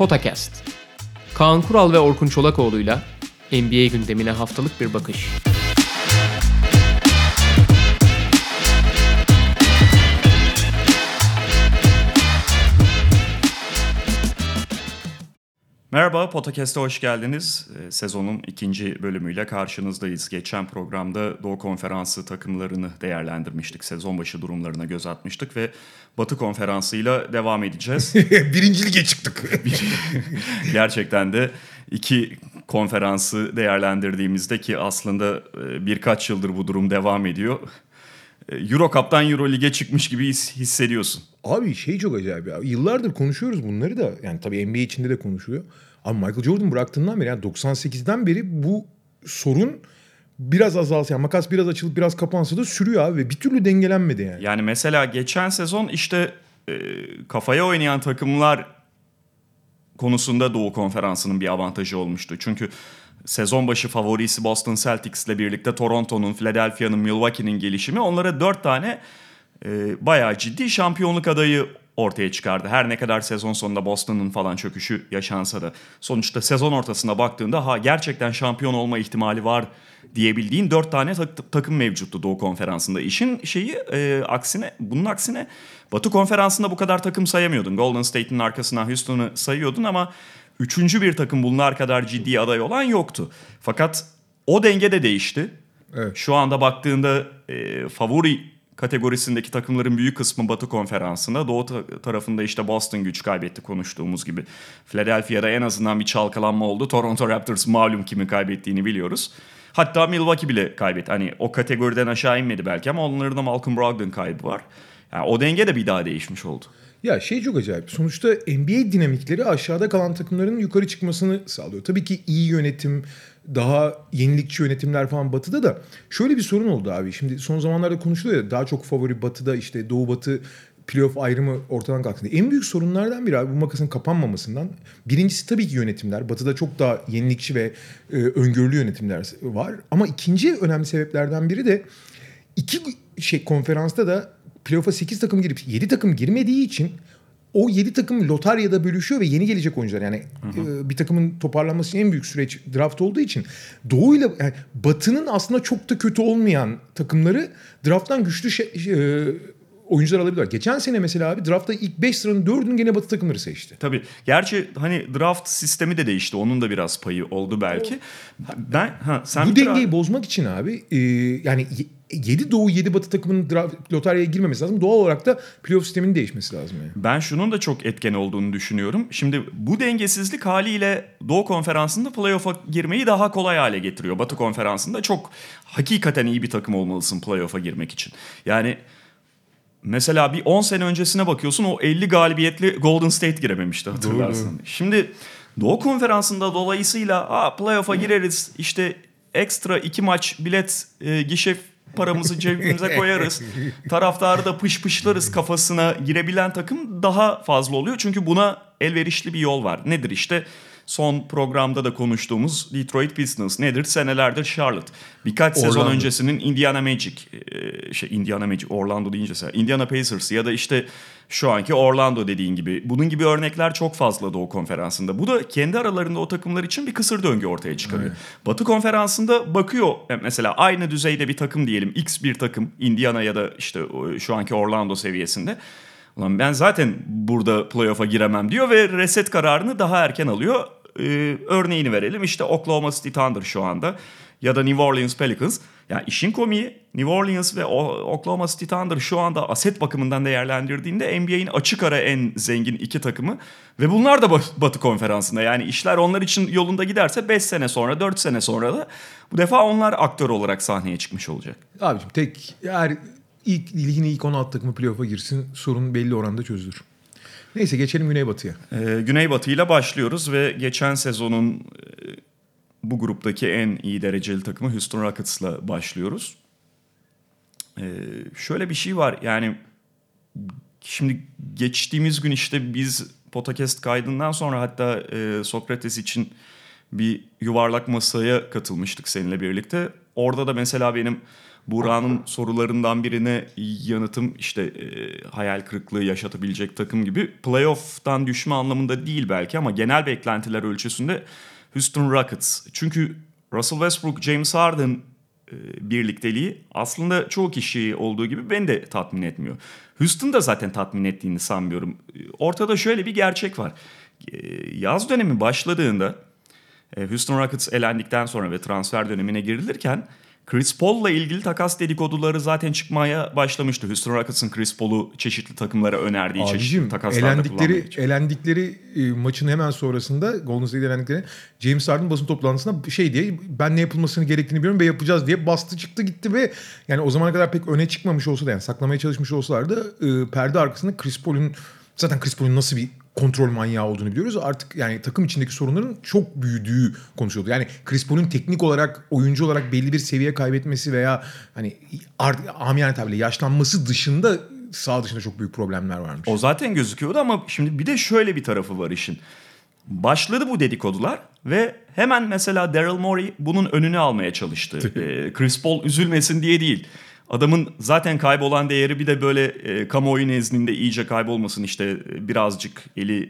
Potakast. Kaan Kural ve Orkun Çolakoğlu'yla NBA gündemine haftalık bir bakış. Merhaba, Podcast'a hoş geldiniz. Ee, sezonun ikinci bölümüyle karşınızdayız. Geçen programda Doğu Konferansı takımlarını değerlendirmiştik. Sezon başı durumlarına göz atmıştık ve Batı Konferansı'yla devam edeceğiz. Birinci lige çıktık. Gerçekten de iki konferansı değerlendirdiğimizde ki aslında e, birkaç yıldır bu durum devam ediyor. Euro Cup'tan Euro Lig'e çıkmış gibi his- hissediyorsun. Abi şey çok acayip ya. Yıllardır konuşuyoruz bunları da. Yani tabii NBA içinde de konuşuluyor. Ama Michael Jordan bıraktığından beri yani 98'den beri bu sorun biraz azalsa yani makas biraz açılıp biraz kapansa da sürüyor abi ve bir türlü dengelenmedi yani. Yani mesela geçen sezon işte e, kafaya oynayan takımlar konusunda Doğu Konferansı'nın bir avantajı olmuştu. Çünkü sezon başı favorisi Boston Celtics'le birlikte Toronto'nun, Philadelphia'nın, Milwaukee'nin gelişimi onlara dört tane e, bayağı ciddi şampiyonluk adayı ortaya çıkardı. Her ne kadar sezon sonunda Boston'ın falan çöküşü yaşansa da sonuçta sezon ortasına baktığında ha gerçekten şampiyon olma ihtimali var diyebildiğin dört tane tak- takım mevcuttu Doğu Konferansı'nda. İşin şeyi e, aksine bunun aksine Batı Konferansı'nda bu kadar takım sayamıyordun. Golden State'in arkasından Houston'u sayıyordun ama üçüncü bir takım bunlar kadar ciddi aday olan yoktu. Fakat o denge de değişti. Evet. Şu anda baktığında e, favori kategorisindeki takımların büyük kısmı Batı Konferansı'nda. Doğu ta- tarafında işte Boston güç kaybetti konuştuğumuz gibi. Philadelphia'da en azından bir çalkalanma oldu. Toronto Raptors malum kimin kaybettiğini biliyoruz. Hatta Milwaukee bile kaybetti. Hani o kategoriden aşağı inmedi belki ama onların da Malcolm Brogdon kaybı var. Yani o denge de bir daha değişmiş oldu. Ya şey çok acayip. Sonuçta NBA dinamikleri aşağıda kalan takımların yukarı çıkmasını sağlıyor. Tabii ki iyi yönetim, daha yenilikçi yönetimler falan batıda da şöyle bir sorun oldu abi. Şimdi son zamanlarda konuşuluyor ya daha çok favori batıda işte doğu batı playoff ayrımı ortadan kalktı. En büyük sorunlardan biri abi bu makasın kapanmamasından. Birincisi tabii ki yönetimler. Batıda çok daha yenilikçi ve e, öngörülü yönetimler var. Ama ikinci önemli sebeplerden biri de iki şey konferansta da playoff'a 8 takım girip 7 takım girmediği için o 7 takım lotaryada bölüşüyor ve yeni gelecek oyuncular. Yani e, bir takımın toparlanması için en büyük süreç draft olduğu için Doğu'yla yani Batı'nın aslında çok da kötü olmayan takımları drafttan güçlü şey, e, oyuncular alabiliyorlar. Geçen sene mesela abi draftta ilk 5 sıranın 4'ünü gene Batı takımları seçti. Tabii. Gerçi hani draft sistemi de değişti. Onun da biraz payı oldu belki. Ben ha sen Bu dengeyi abi. bozmak için abi e, yani 7 Doğu 7 Batı takımının draft, lotaryaya girmemesi lazım. Doğal olarak da playoff sisteminin değişmesi lazım yani. Ben şunun da çok etken olduğunu düşünüyorum. Şimdi bu dengesizlik haliyle Doğu Konferansı'nda playoff'a girmeyi daha kolay hale getiriyor. Batı Konferansı'nda çok hakikaten iyi bir takım olmalısın playoff'a girmek için. Yani mesela bir 10 sene öncesine bakıyorsun o 50 galibiyetli Golden State girememişti hatırlarsın. Şimdi Doğu Konferansı'nda dolayısıyla Aa, playoff'a gireriz işte ekstra iki maç bilet e, gişe paramızı cebimize koyarız. Taraftarı da pış pışlarız kafasına girebilen takım daha fazla oluyor. Çünkü buna elverişli bir yol var. Nedir işte son programda da konuştuğumuz Detroit Pistons nedir? Senelerdir Charlotte. Birkaç sezon Orlando. öncesinin Indiana Magic, e, şey Indiana Magic, Orlando deyince sen- Indiana Pacers ya da işte şu anki Orlando dediğin gibi. Bunun gibi örnekler çok fazla Doğu Konferansı'nda. Bu da kendi aralarında o takımlar için bir kısır döngü ortaya çıkarıyor. Batı Konferansı'nda bakıyor e, mesela aynı düzeyde bir takım diyelim X bir takım Indiana ya da işte şu anki Orlando seviyesinde. Ulan ben zaten burada playoff'a giremem diyor ve reset kararını daha erken alıyor. Ee, örneğini verelim işte Oklahoma City Thunder şu anda ya da New Orleans Pelicans. Ya işin komiği New Orleans ve Oklahoma City Thunder şu anda aset bakımından değerlendirdiğinde NBA'in açık ara en zengin iki takımı ve bunlar da Bat- Batı Konferansı'nda. Yani işler onlar için yolunda giderse 5 sene sonra 4 sene sonra da bu defa onlar aktör olarak sahneye çıkmış olacak. Abicim tek eğer ilk ligin ilk 16 takımı playoff'a girsin sorun belli oranda çözülür. Neyse geçelim Güneybatı'ya. Ee, Güneybatı başlıyoruz ve geçen sezonun e, bu gruptaki en iyi dereceli takımı Houston Rockets'la başlıyoruz. Ee, şöyle bir şey var yani şimdi geçtiğimiz gün işte biz podcast kaydından sonra hatta e, Sokrates için bir yuvarlak masaya katılmıştık seninle birlikte. Orada da mesela benim Buğra'nın sorularından birine yanıtım işte e, hayal kırıklığı yaşatabilecek takım gibi. Playoff'tan düşme anlamında değil belki ama genel beklentiler ölçüsünde Houston Rockets. Çünkü Russell Westbrook, James Harden e, birlikteliği aslında çoğu kişiyi olduğu gibi beni de tatmin etmiyor. Houston da zaten tatmin ettiğini sanmıyorum. Ortada şöyle bir gerçek var. E, Yaz dönemi başladığında e, Houston Rockets elendikten sonra ve transfer dönemine girilirken Chris Paul'la ilgili takas dedikoduları zaten çıkmaya başlamıştı. Houston Rockets'ın Chris Paul'u çeşitli takımlara önerdiği Abicim çeşitli takaslarda elendikleri, elendikleri e, maçın hemen sonrasında Golden State'de elendikleri James Harden basın toplantısında şey diye ben ne yapılmasını gerektiğini biliyorum ve yapacağız diye bastı çıktı gitti ve yani o zamana kadar pek öne çıkmamış olsa da yani saklamaya çalışmış olsalar da e, perde arkasında Chris Paul'un zaten Chris Paul'un nasıl bir kontrol manyağı olduğunu biliyoruz. Artık yani takım içindeki sorunların çok büyüdüğü konuşuldu. Yani Chris Paul'un teknik olarak, oyuncu olarak belli bir seviye kaybetmesi veya hani art, amiyane tabirle yaşlanması dışında sağ dışında çok büyük problemler varmış. O zaten gözüküyordu ama şimdi bir de şöyle bir tarafı var işin. Başladı bu dedikodular ve hemen mesela Daryl Morey bunun önünü almaya çalıştı. Ee, Chris Paul üzülmesin diye değil. Adamın zaten kaybolan değeri bir de böyle e, kamuoyu nezdinde iyice kaybolmasın işte e, birazcık eli e,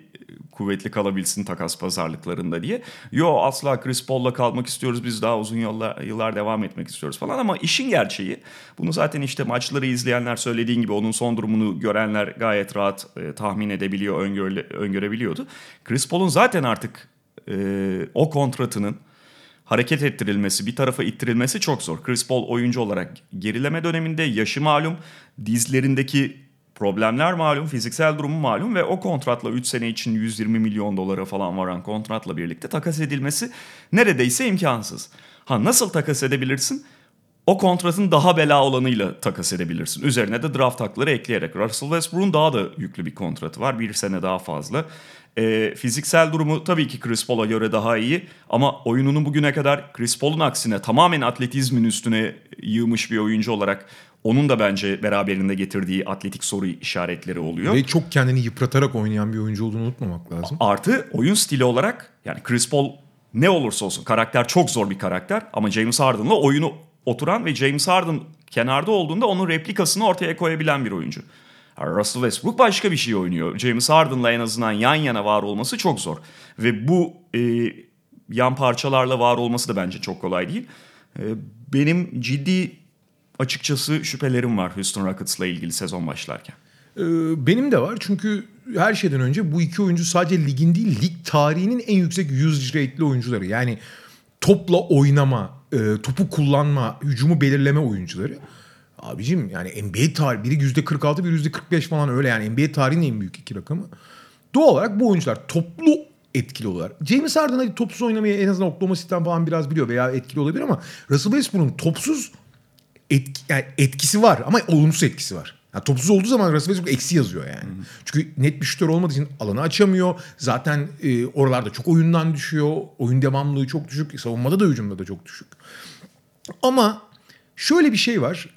kuvvetli kalabilsin takas pazarlıklarında diye. Yo asla Chris Paul'la kalmak istiyoruz biz daha uzun yıllar, yıllar devam etmek istiyoruz falan ama işin gerçeği bunu zaten işte maçları izleyenler söylediğin gibi onun son durumunu görenler gayet rahat e, tahmin edebiliyor, öngöre, öngörebiliyordu. Chris Paul'un zaten artık e, o kontratının hareket ettirilmesi, bir tarafa ittirilmesi çok zor. Chris Paul oyuncu olarak gerileme döneminde yaşı malum, dizlerindeki problemler malum, fiziksel durumu malum ve o kontratla 3 sene için 120 milyon dolara falan varan kontratla birlikte takas edilmesi neredeyse imkansız. Ha nasıl takas edebilirsin? O kontratın daha bela olanıyla takas edebilirsin. Üzerine de draft hakları ekleyerek. Russell Westbrook'un daha da yüklü bir kontratı var. Bir sene daha fazla. E, fiziksel durumu tabii ki Chris Paul'a göre daha iyi. Ama oyununu bugüne kadar Chris Paul'un aksine tamamen atletizmin üstüne yığmış bir oyuncu olarak onun da bence beraberinde getirdiği atletik soru işaretleri oluyor. Ve çok kendini yıpratarak oynayan bir oyuncu olduğunu unutmamak lazım. Artı oyun stili olarak yani Chris Paul ne olursa olsun karakter çok zor bir karakter ama James Harden'la oyunu oturan ve James Harden kenarda olduğunda onun replikasını ortaya koyabilen bir oyuncu. Russell Westbrook başka bir şey oynuyor. James Harden'la en azından yan yana var olması çok zor. Ve bu e, yan parçalarla var olması da bence çok kolay değil. E, benim ciddi açıkçası şüphelerim var Houston Rockets'la ilgili sezon başlarken. Ee, benim de var çünkü her şeyden önce bu iki oyuncu sadece ligin değil lig tarihinin en yüksek usage rate'li oyuncuları. Yani topla oynama, e, topu kullanma, hücumu belirleme oyuncuları. Abicim yani NBA tarihi biri %46 biri %45 falan öyle yani NBA tarihinin en büyük iki rakamı. Doğal olarak bu oyuncular toplu etkili oluyorlar. James Harden hadi topsuz oynamayı en azından Oklahoma City'den falan biraz biliyor veya etkili olabilir ama Russell Westbrook'un topsuz etki, yani etkisi var ama olumsuz etkisi var. Yani topsuz olduğu zaman Russell Westbrook eksi yazıyor yani. Çünkü net bir şutör olmadığı için alanı açamıyor. Zaten e, oralarda çok oyundan düşüyor. Oyun devamlılığı çok düşük. Savunmada da hücumda da çok düşük. Ama şöyle bir şey var.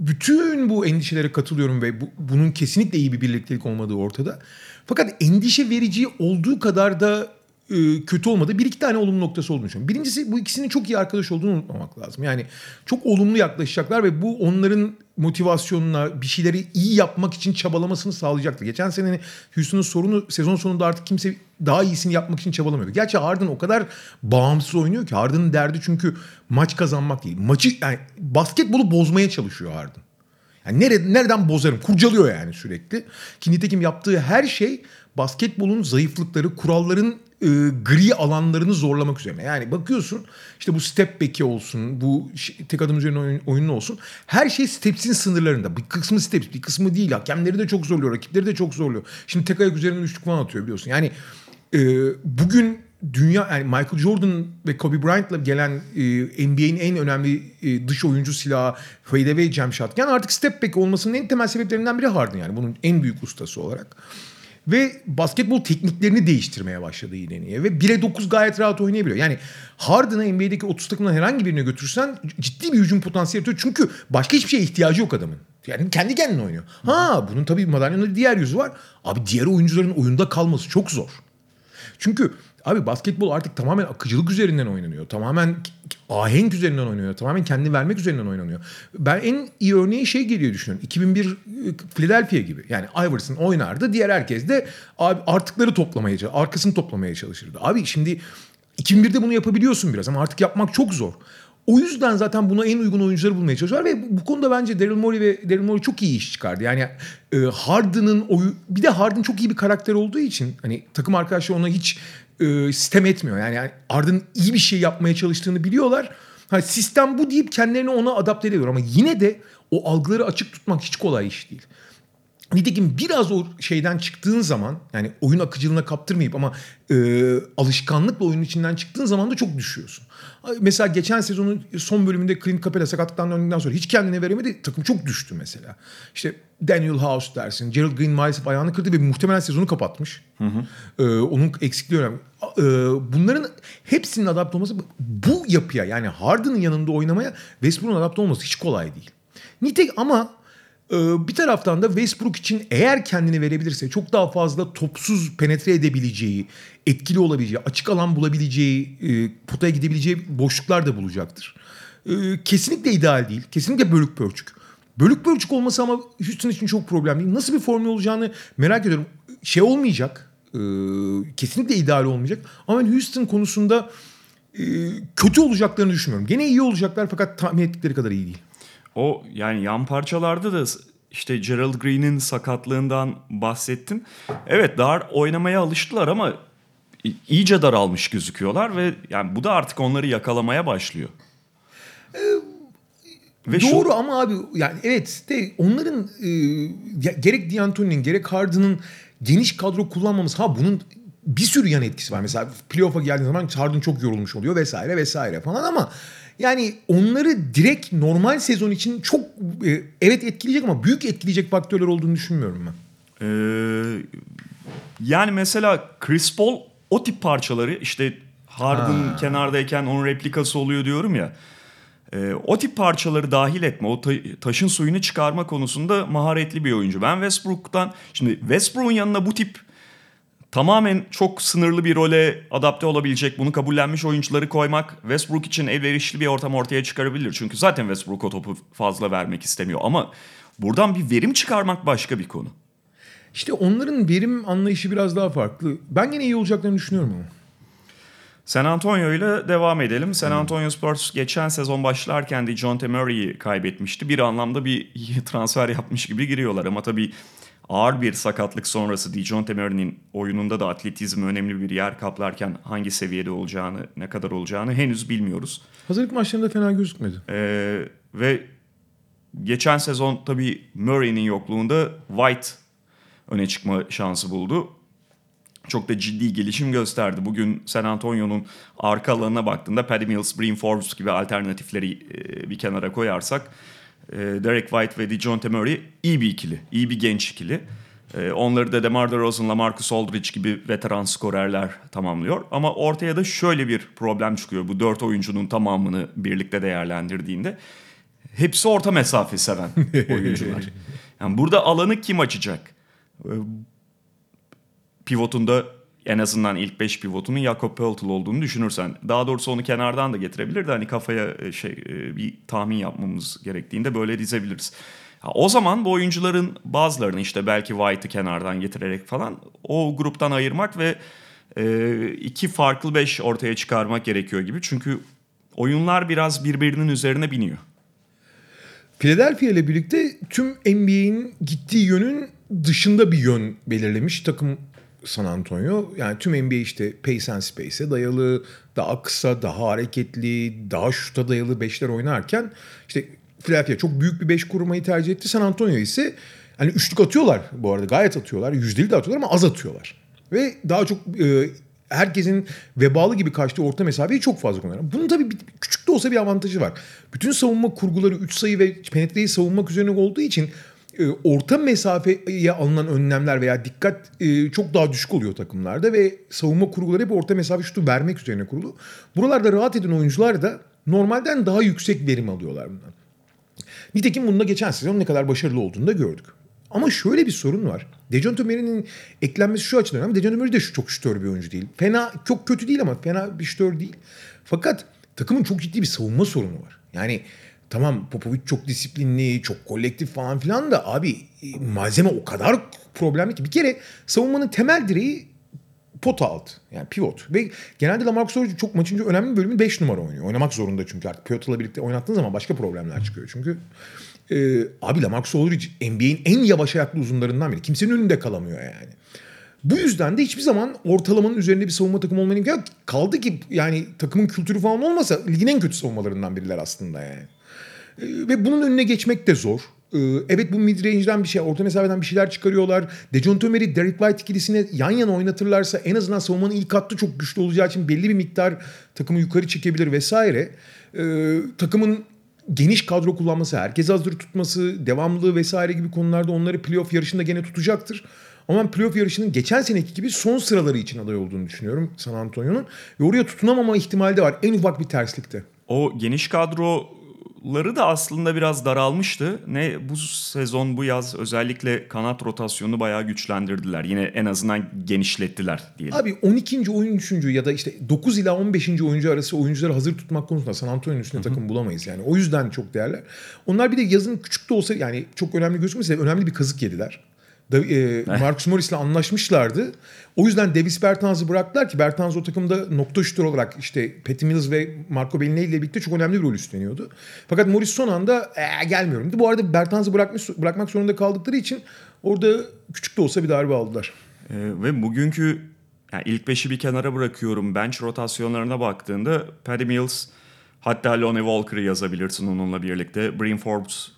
Bütün bu endişelere katılıyorum ve bu, bunun kesinlikle iyi bir birliktelik olmadığı ortada. Fakat endişe verici olduğu kadar da kötü olmadı. Bir iki tane olumlu noktası olduğunu düşünüyorum. Birincisi bu ikisinin çok iyi arkadaş olduğunu unutmamak lazım. Yani çok olumlu yaklaşacaklar ve bu onların motivasyonuna bir şeyleri iyi yapmak için çabalamasını sağlayacaktır. Geçen senenin Houston'un sorunu sezon sonunda artık kimse daha iyisini yapmak için çabalamıyordu. Gerçi Harden o kadar bağımsız oynuyor ki Harden'ın derdi çünkü maç kazanmak değil. Maçı yani basketbolu bozmaya çalışıyor Harden. Yani nereden, nereden bozarım? Kurcalıyor yani sürekli. Ki nitekim yaptığı her şey basketbolun zayıflıkları, kuralların e, gri alanlarını zorlamak üzerine. Yani bakıyorsun işte bu step back'i olsun, bu tek adım üzerine oyun, oyunun olsun. Her şey steps'in sınırlarında. Bir kısmı steps, bir kısmı değil. Hakemleri de çok zorluyor, rakipleri de çok zorluyor. Şimdi tek ayak üzerinden üçlük falan atıyor biliyorsun. Yani e, bugün dünya yani Michael Jordan ve Kobe Bryant'la gelen e, NBA'in en önemli e, dış oyuncu silahı fadeaway jump shot. Yani artık step back olmasının en temel sebeplerinden biri Harden yani bunun en büyük ustası olarak. Ve basketbol tekniklerini değiştirmeye başladı Yedeni'ye. Ve 1'e 9 gayet rahat oynayabiliyor. Yani Harden'ı NBA'deki 30 takımdan herhangi birine götürsen ciddi bir hücum potansiyeli yaratıyor. Çünkü başka hiçbir şeye ihtiyacı yok adamın. Yani kendi kendine oynuyor. Ha bunun tabii madalyonun diğer yüzü var. Abi diğer oyuncuların oyunda kalması çok zor. Çünkü abi basketbol artık tamamen akıcılık üzerinden oynanıyor. Tamamen ahenk üzerinden oynanıyor. Tamamen kendini vermek üzerinden oynanıyor. Ben en iyi örneği şey geliyor düşünüyorum. 2001 e, Philadelphia gibi. Yani Iverson oynardı. Diğer herkes de abi artıkları toplamaya, arkasını toplamaya çalışırdı. Abi şimdi 2001'de bunu yapabiliyorsun biraz ama artık yapmak çok zor. O yüzden zaten buna en uygun oyuncuları bulmaya çalışıyorlar ve bu konuda bence Daryl Morey ve Daryl Morey çok iyi iş çıkardı. Yani e, Harden'ın oyu bir de Harden çok iyi bir karakter olduğu için hani takım arkadaşları ona hiç e, sistem etmiyor. Yani, yani Harden iyi bir şey yapmaya çalıştığını biliyorlar. Ha, sistem bu deyip kendilerini ona adapte ediyor ama yine de o algıları açık tutmak hiç kolay iş değil. Nitekim biraz o şeyden çıktığın zaman yani oyun akıcılığına kaptırmayıp ama e, alışkanlıkla oyunun içinden çıktığın zaman da çok düşüyorsun. Mesela geçen sezonun son bölümünde Clint Capela sakatlıktan döndükten sonra hiç kendine veremedi. Takım çok düştü mesela. İşte Daniel House dersin. Gerald Green maalesef ayağını kırdı ve muhtemelen sezonu kapatmış. Hı hı. Ee, onun eksikliği önemli. Ee, bunların hepsinin adapte olması bu yapıya yani Harden'ın yanında oynamaya Westbrook'un adapte olması hiç kolay değil. Nitek ama bir taraftan da Westbrook için eğer kendini verebilirse çok daha fazla topsuz penetre edebileceği, etkili olabileceği, açık alan bulabileceği, e, potaya gidebileceği boşluklar da bulacaktır. Ee, kesinlikle ideal değil. Kesinlikle bölük pörçük. Bölük pörçük olması ama Houston için çok problem değil. Nasıl bir formül olacağını merak ediyorum. Şey olmayacak. E, kesinlikle ideal olmayacak. Ama ben Houston konusunda e, kötü olacaklarını düşünmüyorum. Gene iyi olacaklar fakat tahmin ettikleri kadar iyi değil. O yani yan parçalarda da işte Gerald Green'in sakatlığından bahsettin. Evet dar oynamaya alıştılar ama iyice daralmış gözüküyorlar ve yani bu da artık onları yakalamaya başlıyor. Ee, ve Doğru şu... ama abi yani evet de onların e, gerek D'Antoni'nin gerek Harden'ın geniş kadro kullanmaması ha bunun bir sürü yan etkisi var. Mesela playoff'a geldiği zaman Harden çok yorulmuş oluyor vesaire vesaire falan ama yani onları direkt normal sezon için çok e, evet etkileyecek ama büyük etkileyecek faktörler olduğunu düşünmüyorum ben. Ee, yani mesela Chris Paul o tip parçaları işte Harden ha. kenardayken onun replikası oluyor diyorum ya. E, o tip parçaları dahil etme, o ta- taşın suyunu çıkarma konusunda maharetli bir oyuncu. Ben Westbrook'tan şimdi Westbrook'un yanına bu tip tamamen çok sınırlı bir role adapte olabilecek, bunu kabullenmiş oyuncuları koymak Westbrook için elverişli bir ortam ortaya çıkarabilir. Çünkü zaten Westbrook o topu fazla vermek istemiyor ama buradan bir verim çıkarmak başka bir konu. İşte onların verim anlayışı biraz daha farklı. Ben yine iyi olacaklarını düşünüyorum ama. San Antonio ile devam edelim. San Antonio Spurs geçen sezon başlarken de John. Murray'i kaybetmişti. Bir anlamda bir transfer yapmış gibi giriyorlar ama tabii ağır bir sakatlık sonrası Dijon Temer'in oyununda da atletizm önemli bir yer kaplarken hangi seviyede olacağını, ne kadar olacağını henüz bilmiyoruz. Hazırlık maçlarında fena gözükmedi. Ee, ve geçen sezon tabii Murray'nin yokluğunda White öne çıkma şansı buldu. Çok da ciddi gelişim gösterdi. Bugün San Antonio'nun arka alanına baktığında Paddy Mills, Bryn Forbes gibi alternatifleri e, bir kenara koyarsak Derek White ve DeJounte Murray iyi bir ikili, iyi bir genç ikili. E, onları da DeMar DeRozan'la Marcus Aldridge gibi veteran skorerler tamamlıyor. Ama ortaya da şöyle bir problem çıkıyor bu dört oyuncunun tamamını birlikte değerlendirdiğinde. Hepsi orta mesafe seven oyuncular. Yani burada alanı kim açacak? E, pivotunda en azından ilk 5 pivotunun Jakob Poeltl olduğunu düşünürsen. Daha doğrusu onu kenardan da getirebilirdi. Hani kafaya e, şey e, bir tahmin yapmamız gerektiğinde böyle dizebiliriz. o zaman bu oyuncuların bazılarını işte belki White'ı kenardan getirerek falan o gruptan ayırmak ve e, iki farklı beş ortaya çıkarmak gerekiyor gibi. Çünkü oyunlar biraz birbirinin üzerine biniyor. Philadelphia ile birlikte tüm NBA'in gittiği yönün dışında bir yön belirlemiş takım San Antonio. Yani tüm NBA işte pace and space'e dayalı, daha kısa, daha hareketli, daha şuta dayalı beşler oynarken işte Philadelphia çok büyük bir beş kurmayı tercih etti. San Antonio ise hani üçlük atıyorlar bu arada gayet atıyorlar. Yüzdeli de atıyorlar ama az atıyorlar. Ve daha çok e, herkesin vebalı gibi kaçtığı orta mesafeyi çok fazla kullanıyor. Bunun tabii bir, küçük de olsa bir avantajı var. Bütün savunma kurguları 3 sayı ve penetreyi savunmak üzerine olduğu için orta mesafeye alınan önlemler veya dikkat e, çok daha düşük oluyor takımlarda ve savunma kurguları hep orta mesafe şutu vermek üzerine kurulu. Buralarda rahat eden oyuncular da normalden daha yüksek verim alıyorlar bundan. Nitekim bunda geçen sezon ne kadar başarılı olduğunu da gördük. Ama şöyle bir sorun var. Dejounte Murray'nin eklenmesi şu açıdan önemli. Dejounte Murray de şu çok şütör bir oyuncu değil. Fena, çok kötü değil ama fena bir şütör değil. Fakat takımın çok ciddi bir savunma sorunu var. Yani tamam Popovic çok disiplinli, çok kolektif falan filan da abi e, malzeme o kadar problemli ki. Bir kere savunmanın temel direği pot alt. Yani pivot. Ve genelde Lamarcus Aldridge çok maçın önemli bölümü 5 numara oynuyor. Oynamak zorunda çünkü artık pivotla birlikte oynattığın zaman başka problemler çıkıyor. Çünkü e, abi Lamarcus Aldridge NBA'in en yavaş ayaklı uzunlarından biri. Kimsenin önünde kalamıyor yani. Bu yüzden de hiçbir zaman ortalamanın üzerinde bir savunma takımı olmanın imkanı. Kaldı ki yani takımın kültürü falan olmasa ligin en kötü savunmalarından biriler aslında yani. Ve bunun önüne geçmek de zor. E, evet bu mid range'den bir şey, orta mesafeden bir şeyler çıkarıyorlar. Dejounte Murray, Derek White ikilisini yan yana oynatırlarsa en azından savunmanın ilk hattı çok güçlü olacağı için belli bir miktar takımı yukarı çekebilir vesaire. E, takımın geniş kadro kullanması, herkes hazır tutması, devamlılığı vesaire gibi konularda onları playoff yarışında gene tutacaktır. Ama ben playoff yarışının geçen seneki gibi son sıraları için aday olduğunu düşünüyorum San Antonio'nun. Ve oraya tutunamama ihtimali de var en ufak bir terslikte. O geniş kadroları da aslında biraz daralmıştı. Ne bu sezon bu yaz özellikle kanat rotasyonu bayağı güçlendirdiler. Yine en azından genişlettiler diyelim. Abi 12. oyuncu ya da işte 9 ila 15. oyuncu arası oyuncuları hazır tutmak konusunda San Antonio'nun üstüne takım bulamayız yani. O yüzden çok değerler. Onlar bir de yazın küçük de olsa yani çok önemli gözükmese önemli bir kazık yediler. Da, e, Marcus Morris'le anlaşmışlardı. O yüzden Davis Bertans'ı bıraktılar ki Bertans o takımda nokta şütör olarak işte Patty Mills ve Marco Bellinelli ile birlikte çok önemli bir rol üstleniyordu. Fakat Morris son anda ee, gelmiyorum. Bu arada Bertans'ı bırakmış, bırakmak zorunda kaldıkları için orada küçük de olsa bir darbe aldılar. Ee, ve bugünkü yani ilk beşi bir kenara bırakıyorum. Bench rotasyonlarına baktığında Patty Mills hatta Lonnie Walker'ı yazabilirsin onunla birlikte. Bryn Forbes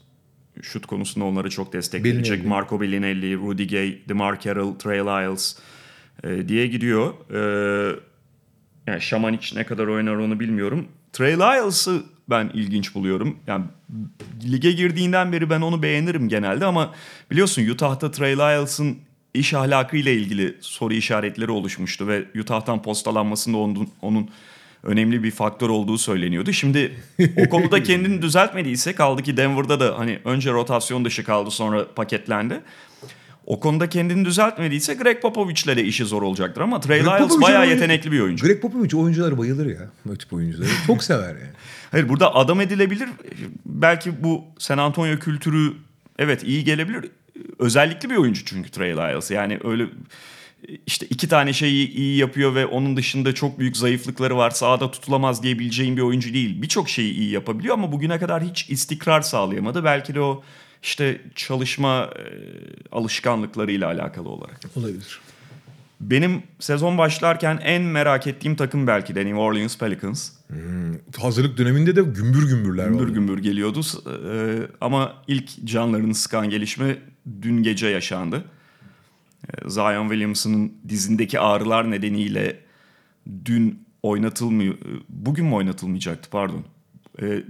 şut konusunda onları çok destekleyecek. Marco Bellinelli, Rudy Gay, DeMar Carroll, Trey Lyles e, diye gidiyor. E, yani Şamanic ne kadar oynar onu bilmiyorum. Trey Lyles'ı ben ilginç buluyorum. Yani lige girdiğinden beri ben onu beğenirim genelde ama biliyorsun Utah'ta Trey Lyles'ın iş ahlakıyla ilgili soru işaretleri oluşmuştu ve Utah'tan postalanmasında onun, onun önemli bir faktör olduğu söyleniyordu. Şimdi o konuda kendini düzeltmediyse kaldı ki Denver'da da hani önce rotasyon dışı kaldı sonra paketlendi. O konuda kendini düzeltmediyse Greg Popovich'le de işi zor olacaktır ama Trey Greg Lyles bayağı yetenekli bir oyuncu. Greg Popovich oyunculara bayılır ya. Bu tip oyuncuları. Çok sever yani. Hayır burada adam edilebilir. Belki bu San Antonio kültürü evet iyi gelebilir. Özellikli bir oyuncu çünkü Trey Lyles. Yani öyle işte iki tane şeyi iyi yapıyor ve onun dışında çok büyük zayıflıkları var. Sahada tutulamaz diyebileceğim bir oyuncu değil. Birçok şeyi iyi yapabiliyor ama bugüne kadar hiç istikrar sağlayamadı. Belki de o işte çalışma e, alışkanlıklarıyla alakalı olarak. Olabilir. Benim sezon başlarken en merak ettiğim takım belki de New Orleans Pelicans. Hazırlık döneminde de gümbür gümbürler gümbür var. gümbür geliyordu. Ee, ama ilk canlarını sıkan gelişme dün gece yaşandı. Ee, Zion Williamson'ın dizindeki ağrılar nedeniyle dün oynatılmıyor. Bugün mü oynatılmayacaktı pardon. Ee,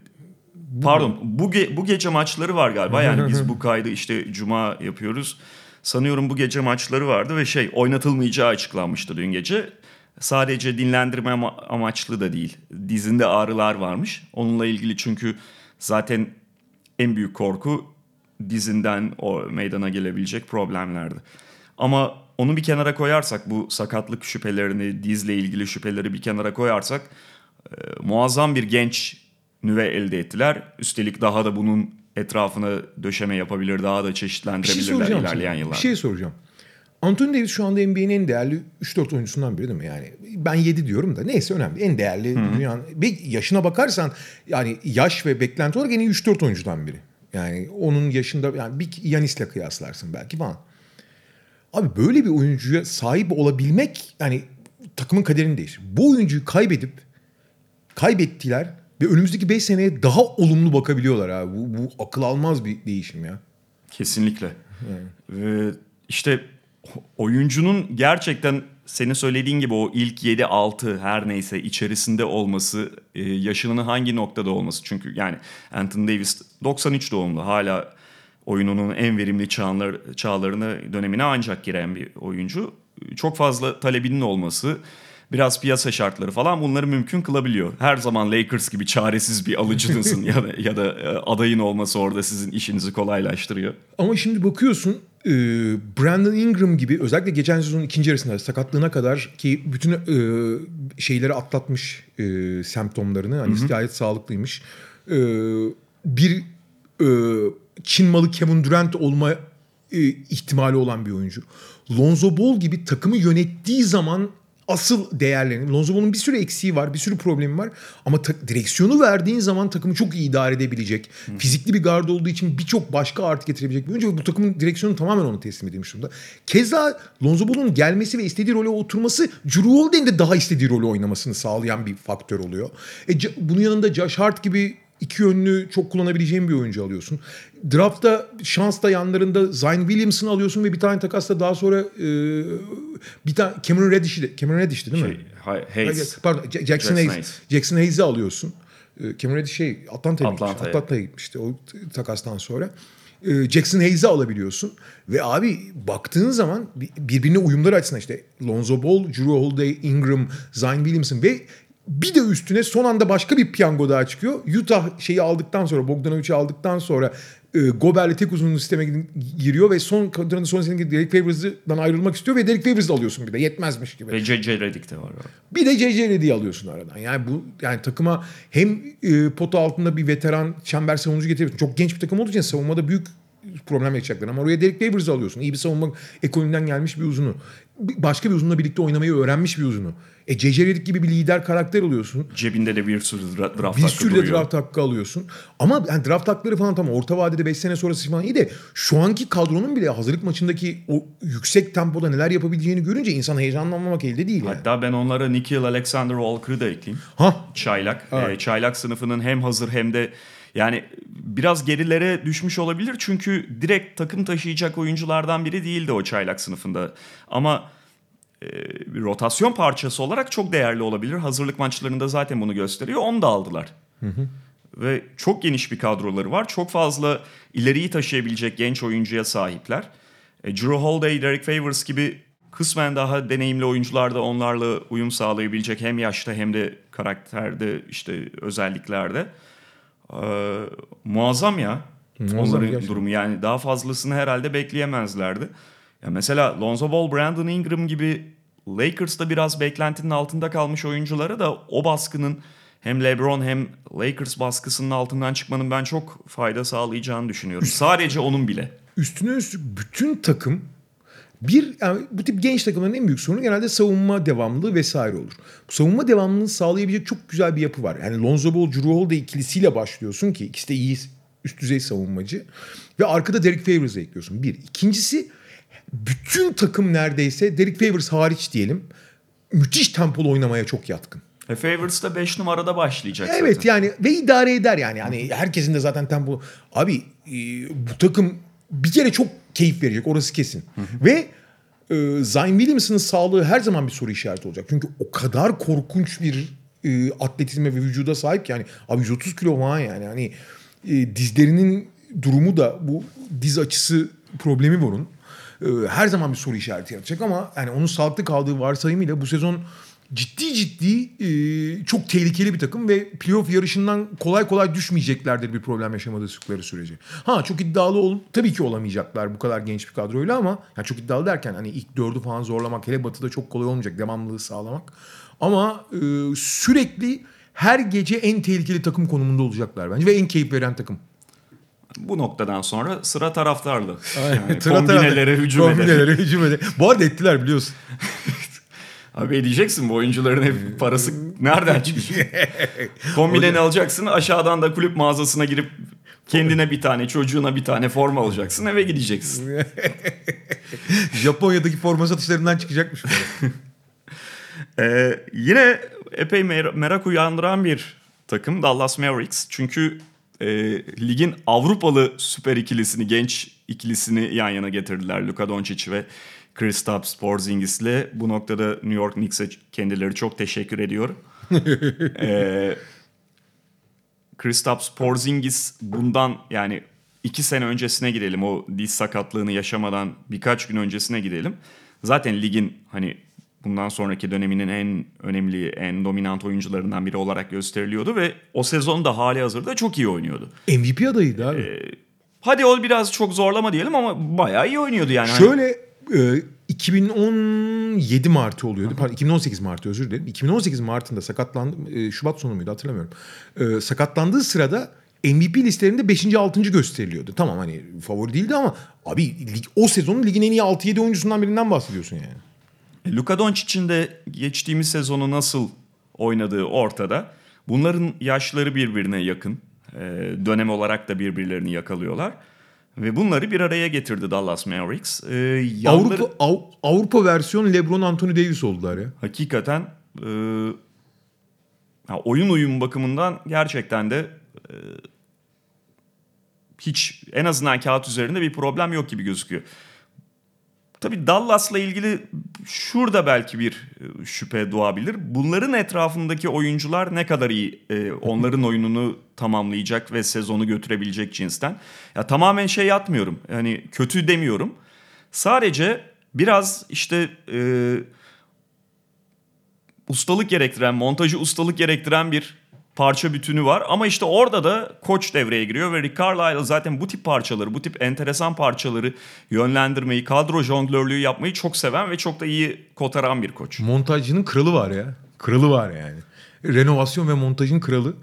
pardon bu, ge- bu gece maçları var galiba. Yani biz bu kaydı işte cuma yapıyoruz. Sanıyorum bu gece maçları vardı ve şey oynatılmayacağı açıklanmıştı dün gece. Sadece dinlendirme ama- amaçlı da değil. Dizinde ağrılar varmış. Onunla ilgili çünkü zaten en büyük korku dizinden o meydana gelebilecek problemlerdi. Ama onu bir kenara koyarsak bu sakatlık şüphelerini, dizle ilgili şüpheleri bir kenara koyarsak e, muazzam bir genç nüve elde ettiler. Üstelik daha da bunun etrafına döşeme yapabilir, daha da şey çeşitlendirebilirler soracağım ilerleyen yıllarda. Bir şey soracağım. Anthony Davis şu anda NBA'nin en değerli 3-4 oyuncusundan biri değil mi? Yani ben 7 diyorum da neyse önemli. En değerli dünyanın. Ve yaşına bakarsan yani yaş ve beklenti olarak en iyi 3-4 oyuncudan biri. Yani onun yaşında yani bir Yanis'le kıyaslarsın belki falan. Abi böyle bir oyuncuya sahip olabilmek yani takımın kaderini değiştirir. Bu oyuncuyu kaybedip kaybettiler ve önümüzdeki 5 seneye daha olumlu bakabiliyorlar abi. Bu, bu akıl almaz bir değişim ya. Kesinlikle. Ve işte oyuncunun gerçekten senin söylediğin gibi o ilk 7-6 her neyse içerisinde olması, e, yaşının hangi noktada olması. Çünkü yani Anthony Davis 93 doğumlu hala oyununun en verimli çağlar, çağlarına dönemine ancak giren bir oyuncu. Çok fazla talebinin olması, biraz piyasa şartları falan bunları mümkün kılabiliyor. Her zaman Lakers gibi çaresiz bir alıcınızın ya da ya da e, adayın olması orada sizin işinizi kolaylaştırıyor. Ama şimdi bakıyorsun e, Brandon Ingram gibi özellikle geçen sezonun ikinci yarısında sakatlığına kadar ki bütün e, şeyleri atlatmış e, semptomlarını hani gayet sağlıklıymış. E, bir e, Çin malı Kevin Durant olma e, ihtimali olan bir oyuncu. Lonzo Ball gibi takımı yönettiği zaman asıl değerlerini. Lonzo Ball'un bir sürü eksiği var, bir sürü problemi var. Ama ta- direksiyonu verdiğin zaman takımı çok iyi idare edebilecek. Fizikli bir gard olduğu için birçok başka artı getirebilecek bir oyuncu. Bu takımın direksiyonu tamamen ona teslim edilmiş durumda. Keza Lonzo Ball'un gelmesi ve istediği role oturması Drew Holiday'in de daha istediği rolü oynamasını sağlayan bir faktör oluyor. E, bunun yanında Josh Hart gibi iki yönlü çok kullanabileceğin bir oyuncu alıyorsun. Draftta şans da yanlarında Zion Williamson'ı alıyorsun ve bir tane takasla daha sonra e, bir tane Cameron Reddish'i de Cameron Reddish'ti değil mi? Şey, Hay- Hayes. Pardon Ja- Jackson, Jackson Hayes. Hayes. Jackson Hayes'i alıyorsun. E, Cameron Reddish şey Atlanta'ya gitmiş. Atlanta'ya. Atlanta'ya gitmişti o takastan sonra. E, Jackson Hayes'i alabiliyorsun. Ve abi baktığın zaman bir- birbirine uyumları açısından işte Lonzo Ball, Drew Holiday, Ingram, Zion Williamson ve bir de üstüne son anda başka bir piyango daha çıkıyor. Utah şeyi aldıktan sonra Bogdanovic'i aldıktan sonra e, Gobert'le tek uzunlu sisteme giriyor ve son kadronun son senin Derek Favors'dan ayrılmak istiyor ve Derek Favors'ı alıyorsun bir de yetmezmiş gibi. Ve J.J. Redick de var. Bir de JJ Redick'i alıyorsun aradan. Yani bu yani takıma hem e, pota altında bir veteran çember savunucu getiriyorsun. Çok genç bir takım olduğu için savunmada büyük problem yaşayacaklar. Ama oraya Derek Favors'ı alıyorsun. İyi bir savunma ekolünden gelmiş bir uzunu. Başka bir uzunla birlikte oynamayı öğrenmiş bir uzunu. E Redick gibi bir lider karakter alıyorsun. Cebinde de bir sürü dra- draft Bir hakkı sürü de draft hakkı alıyorsun. Ama yani draft hakları falan tamam orta vadede 5 sene sonrası falan iyi de şu anki kadronun bile hazırlık maçındaki o yüksek tempoda neler yapabileceğini görünce insan heyecanlanmamak elde değil yani. Hatta ben onlara Nikhil Alexander Walker'ı da ekleyeyim. Ha Çaylak. Evet. Ee, çaylak sınıfının hem hazır hem de yani biraz gerilere düşmüş olabilir. Çünkü direkt takım taşıyacak oyunculardan biri değildi o çaylak sınıfında. Ama e, rotasyon parçası olarak çok değerli olabilir. Hazırlık maçlarında zaten bunu gösteriyor. Onu da aldılar. Ve çok geniş bir kadroları var. Çok fazla ileriyi taşıyabilecek genç oyuncuya sahipler. E, Drew Holiday, Derek Favors gibi kısmen daha deneyimli oyuncular da onlarla uyum sağlayabilecek hem yaşta hem de karakterde işte özelliklerde. Ee, muazzam ya. Muazzam Onların gerçekten. durumu yani daha fazlasını herhalde bekleyemezlerdi. Ya mesela Lonzo Ball, Brandon Ingram gibi Lakers'ta biraz beklentinin altında kalmış oyunculara da o baskının hem LeBron hem Lakers baskısının altından çıkmanın ben çok fayda sağlayacağını düşünüyorum. Sadece onun bile. üstüne üstlük bütün takım bir yani bu tip genç takımların en büyük sorunu genelde savunma devamlılığı vesaire olur. Bu savunma devamlılığını sağlayabilecek çok güzel bir yapı var. Yani Lonzo Ball, Drew Holiday ikilisiyle başlıyorsun ki ikisi de iyi üst düzey savunmacı. Ve arkada Derek Favors'ı ekliyorsun. Bir. İkincisi bütün takım neredeyse Derek Favors hariç diyelim müthiş tempolu oynamaya çok yatkın. E Favors da 5 numarada başlayacak Evet zaten. yani ve idare eder yani. Yani herkesin de zaten tempo. Abi e, bu takım bir kere çok keyif verecek orası kesin. Ve e, Zion Williamson'ın sağlığı her zaman bir soru işareti olacak. Çünkü o kadar korkunç bir e, atletizme ve vücuda sahip ki yani abi 130 kilo falan yani. Hani e, dizlerinin durumu da bu diz açısı problemi onun. E, her zaman bir soru işareti yaratacak ama yani onun sağlıklı kaldığı varsayımıyla bu sezon ciddi ciddi e, çok tehlikeli bir takım ve playoff yarışından kolay kolay düşmeyeceklerdir bir problem yaşamadıkları sürece. Ha çok iddialı ol tabii ki olamayacaklar bu kadar genç bir kadroyla ama yani çok iddialı derken hani ilk dördü falan zorlamak hele batıda çok kolay olmayacak devamlılığı sağlamak. Ama e, sürekli her gece en tehlikeli takım konumunda olacaklar bence ve en keyif veren takım. Bu noktadan sonra sıra taraftarlı. Yani kombinelere hücum eder. Kombinelere hücum eder. Bu arada ettiler biliyorsun. Abi diyeceksin bu oyuncuların hep parası nereden çıkmış? Kombineni alacaksın aşağıdan da kulüp mağazasına girip kendine bir tane çocuğuna bir tane forma alacaksın eve gideceksin. Japonya'daki forma satışlarından çıkacakmış. Ee, yine epey mer- merak uyandıran bir takım Dallas Mavericks. Çünkü e, ligin Avrupalı süper ikilisini, genç ikilisini yan yana getirdiler. Luka Doncic ve Kristaps Porzingis'le. Bu noktada New York Knicks'e kendileri çok teşekkür ediyor. ee, Kristaps Porzingis bundan yani iki sene öncesine gidelim. O diz sakatlığını yaşamadan birkaç gün öncesine gidelim. Zaten ligin hani bundan sonraki döneminin en önemli, en dominant oyuncularından biri olarak gösteriliyordu ve o sezon da hali hazırda çok iyi oynuyordu. MVP adayıydı abi. Ee, Hadi o biraz çok zorlama diyelim ama bayağı iyi oynuyordu yani. Hani Şöyle e, 2017 Mart'ı oluyordu. Pardon 2018 Mart'ı özür dilerim. 2018 Mart'ında sakatlandı. e, Şubat sonu muydu hatırlamıyorum. E, sakatlandığı sırada MVP listelerinde 5. 6. gösteriliyordu. Tamam hani favori değildi ama abi lig, o sezonun ligin en iyi 6-7 oyuncusundan birinden bahsediyorsun yani. E, Luka Doncic'in de geçtiğimiz sezonu nasıl oynadığı ortada. Bunların yaşları birbirine yakın. E, dönem olarak da birbirlerini yakalıyorlar. Ve bunları bir araya getirdi Dallas Mavericks. E, yanları- Avrupa Av- Avrupa versiyon LeBron Anthony Davis oldular ya. hakikaten e, ha, oyun uyum bakımından gerçekten de e, hiç en azından kağıt üzerinde bir problem yok gibi gözüküyor. Tabii Dallas'la ilgili şurada belki bir e, şüphe doğabilir. Bunların etrafındaki oyuncular ne kadar iyi e, onların oyununu tamamlayacak ve sezonu götürebilecek cinsten. Ya tamamen şey yapmıyorum. Yani kötü demiyorum. Sadece biraz işte e, ustalık gerektiren, montajı ustalık gerektiren bir parça bütünü var. Ama işte orada da koç devreye giriyor ve Rick Carlisle zaten bu tip parçaları, bu tip enteresan parçaları yönlendirmeyi, kadro jonglörlüğü yapmayı çok seven ve çok da iyi kotaran bir koç. Montajcının kralı var ya. Kralı var yani. Renovasyon ve montajın kralı.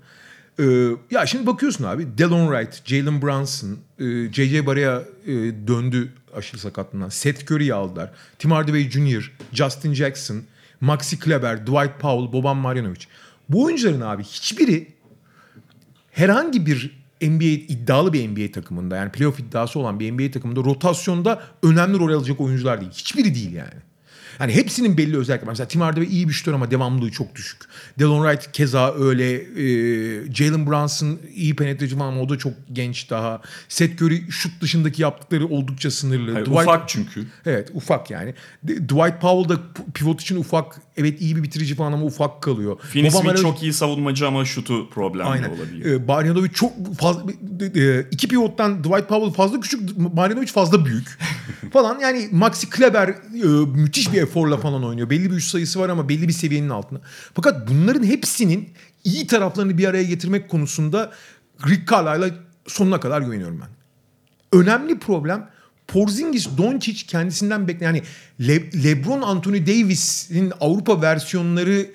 Ee, ya şimdi bakıyorsun abi Delon Wright, Jalen Brunson, e, J.J. Barea e, döndü aşırı sakatlığından. Seth Curry'i aldılar. Tim Hardaway Jr., Justin Jackson, Maxi Kleber, Dwight Powell, Boban Marjanovic. Bu oyuncuların abi hiçbiri herhangi bir NBA iddialı bir NBA takımında yani playoff iddiası olan bir NBA takımında rotasyonda önemli rol alacak oyuncular değil. Hiçbiri değil yani. Yani hepsinin belli özellikleri. var. Mesela Tim Hardaway iyi bir şutör ama devamlılığı çok düşük. Delon Wright keza öyle. E, Jalen Brunson iyi penetreci falan ama o da çok genç daha. Seth Curry şut dışındaki yaptıkları oldukça sınırlı. Hayır, Dwight- ufak çünkü. Evet ufak yani. Dwight Powell da pivot için ufak. Evet iyi bir bitirici falan ama ufak kalıyor. Finney Smith Marjanovic- çok iyi savunmacı ama şutu problemli Aynen. olabiliyor. Ee, Marjanovic çok fazla e, iki pivottan Dwight Powell fazla küçük, Marjanovic fazla büyük falan. Yani Maxi Kleber e, müthiş bir eforla falan oynuyor. Belli bir üst sayısı var ama belli bir seviyenin altında. Fakat bunların hepsinin iyi taraflarını bir araya getirmek konusunda Rick Carlisle'a sonuna kadar güveniyorum ben. Önemli problem Porzingis, Doncic kendisinden bekleyen yani Le- LeBron Anthony Davis'in Avrupa versiyonları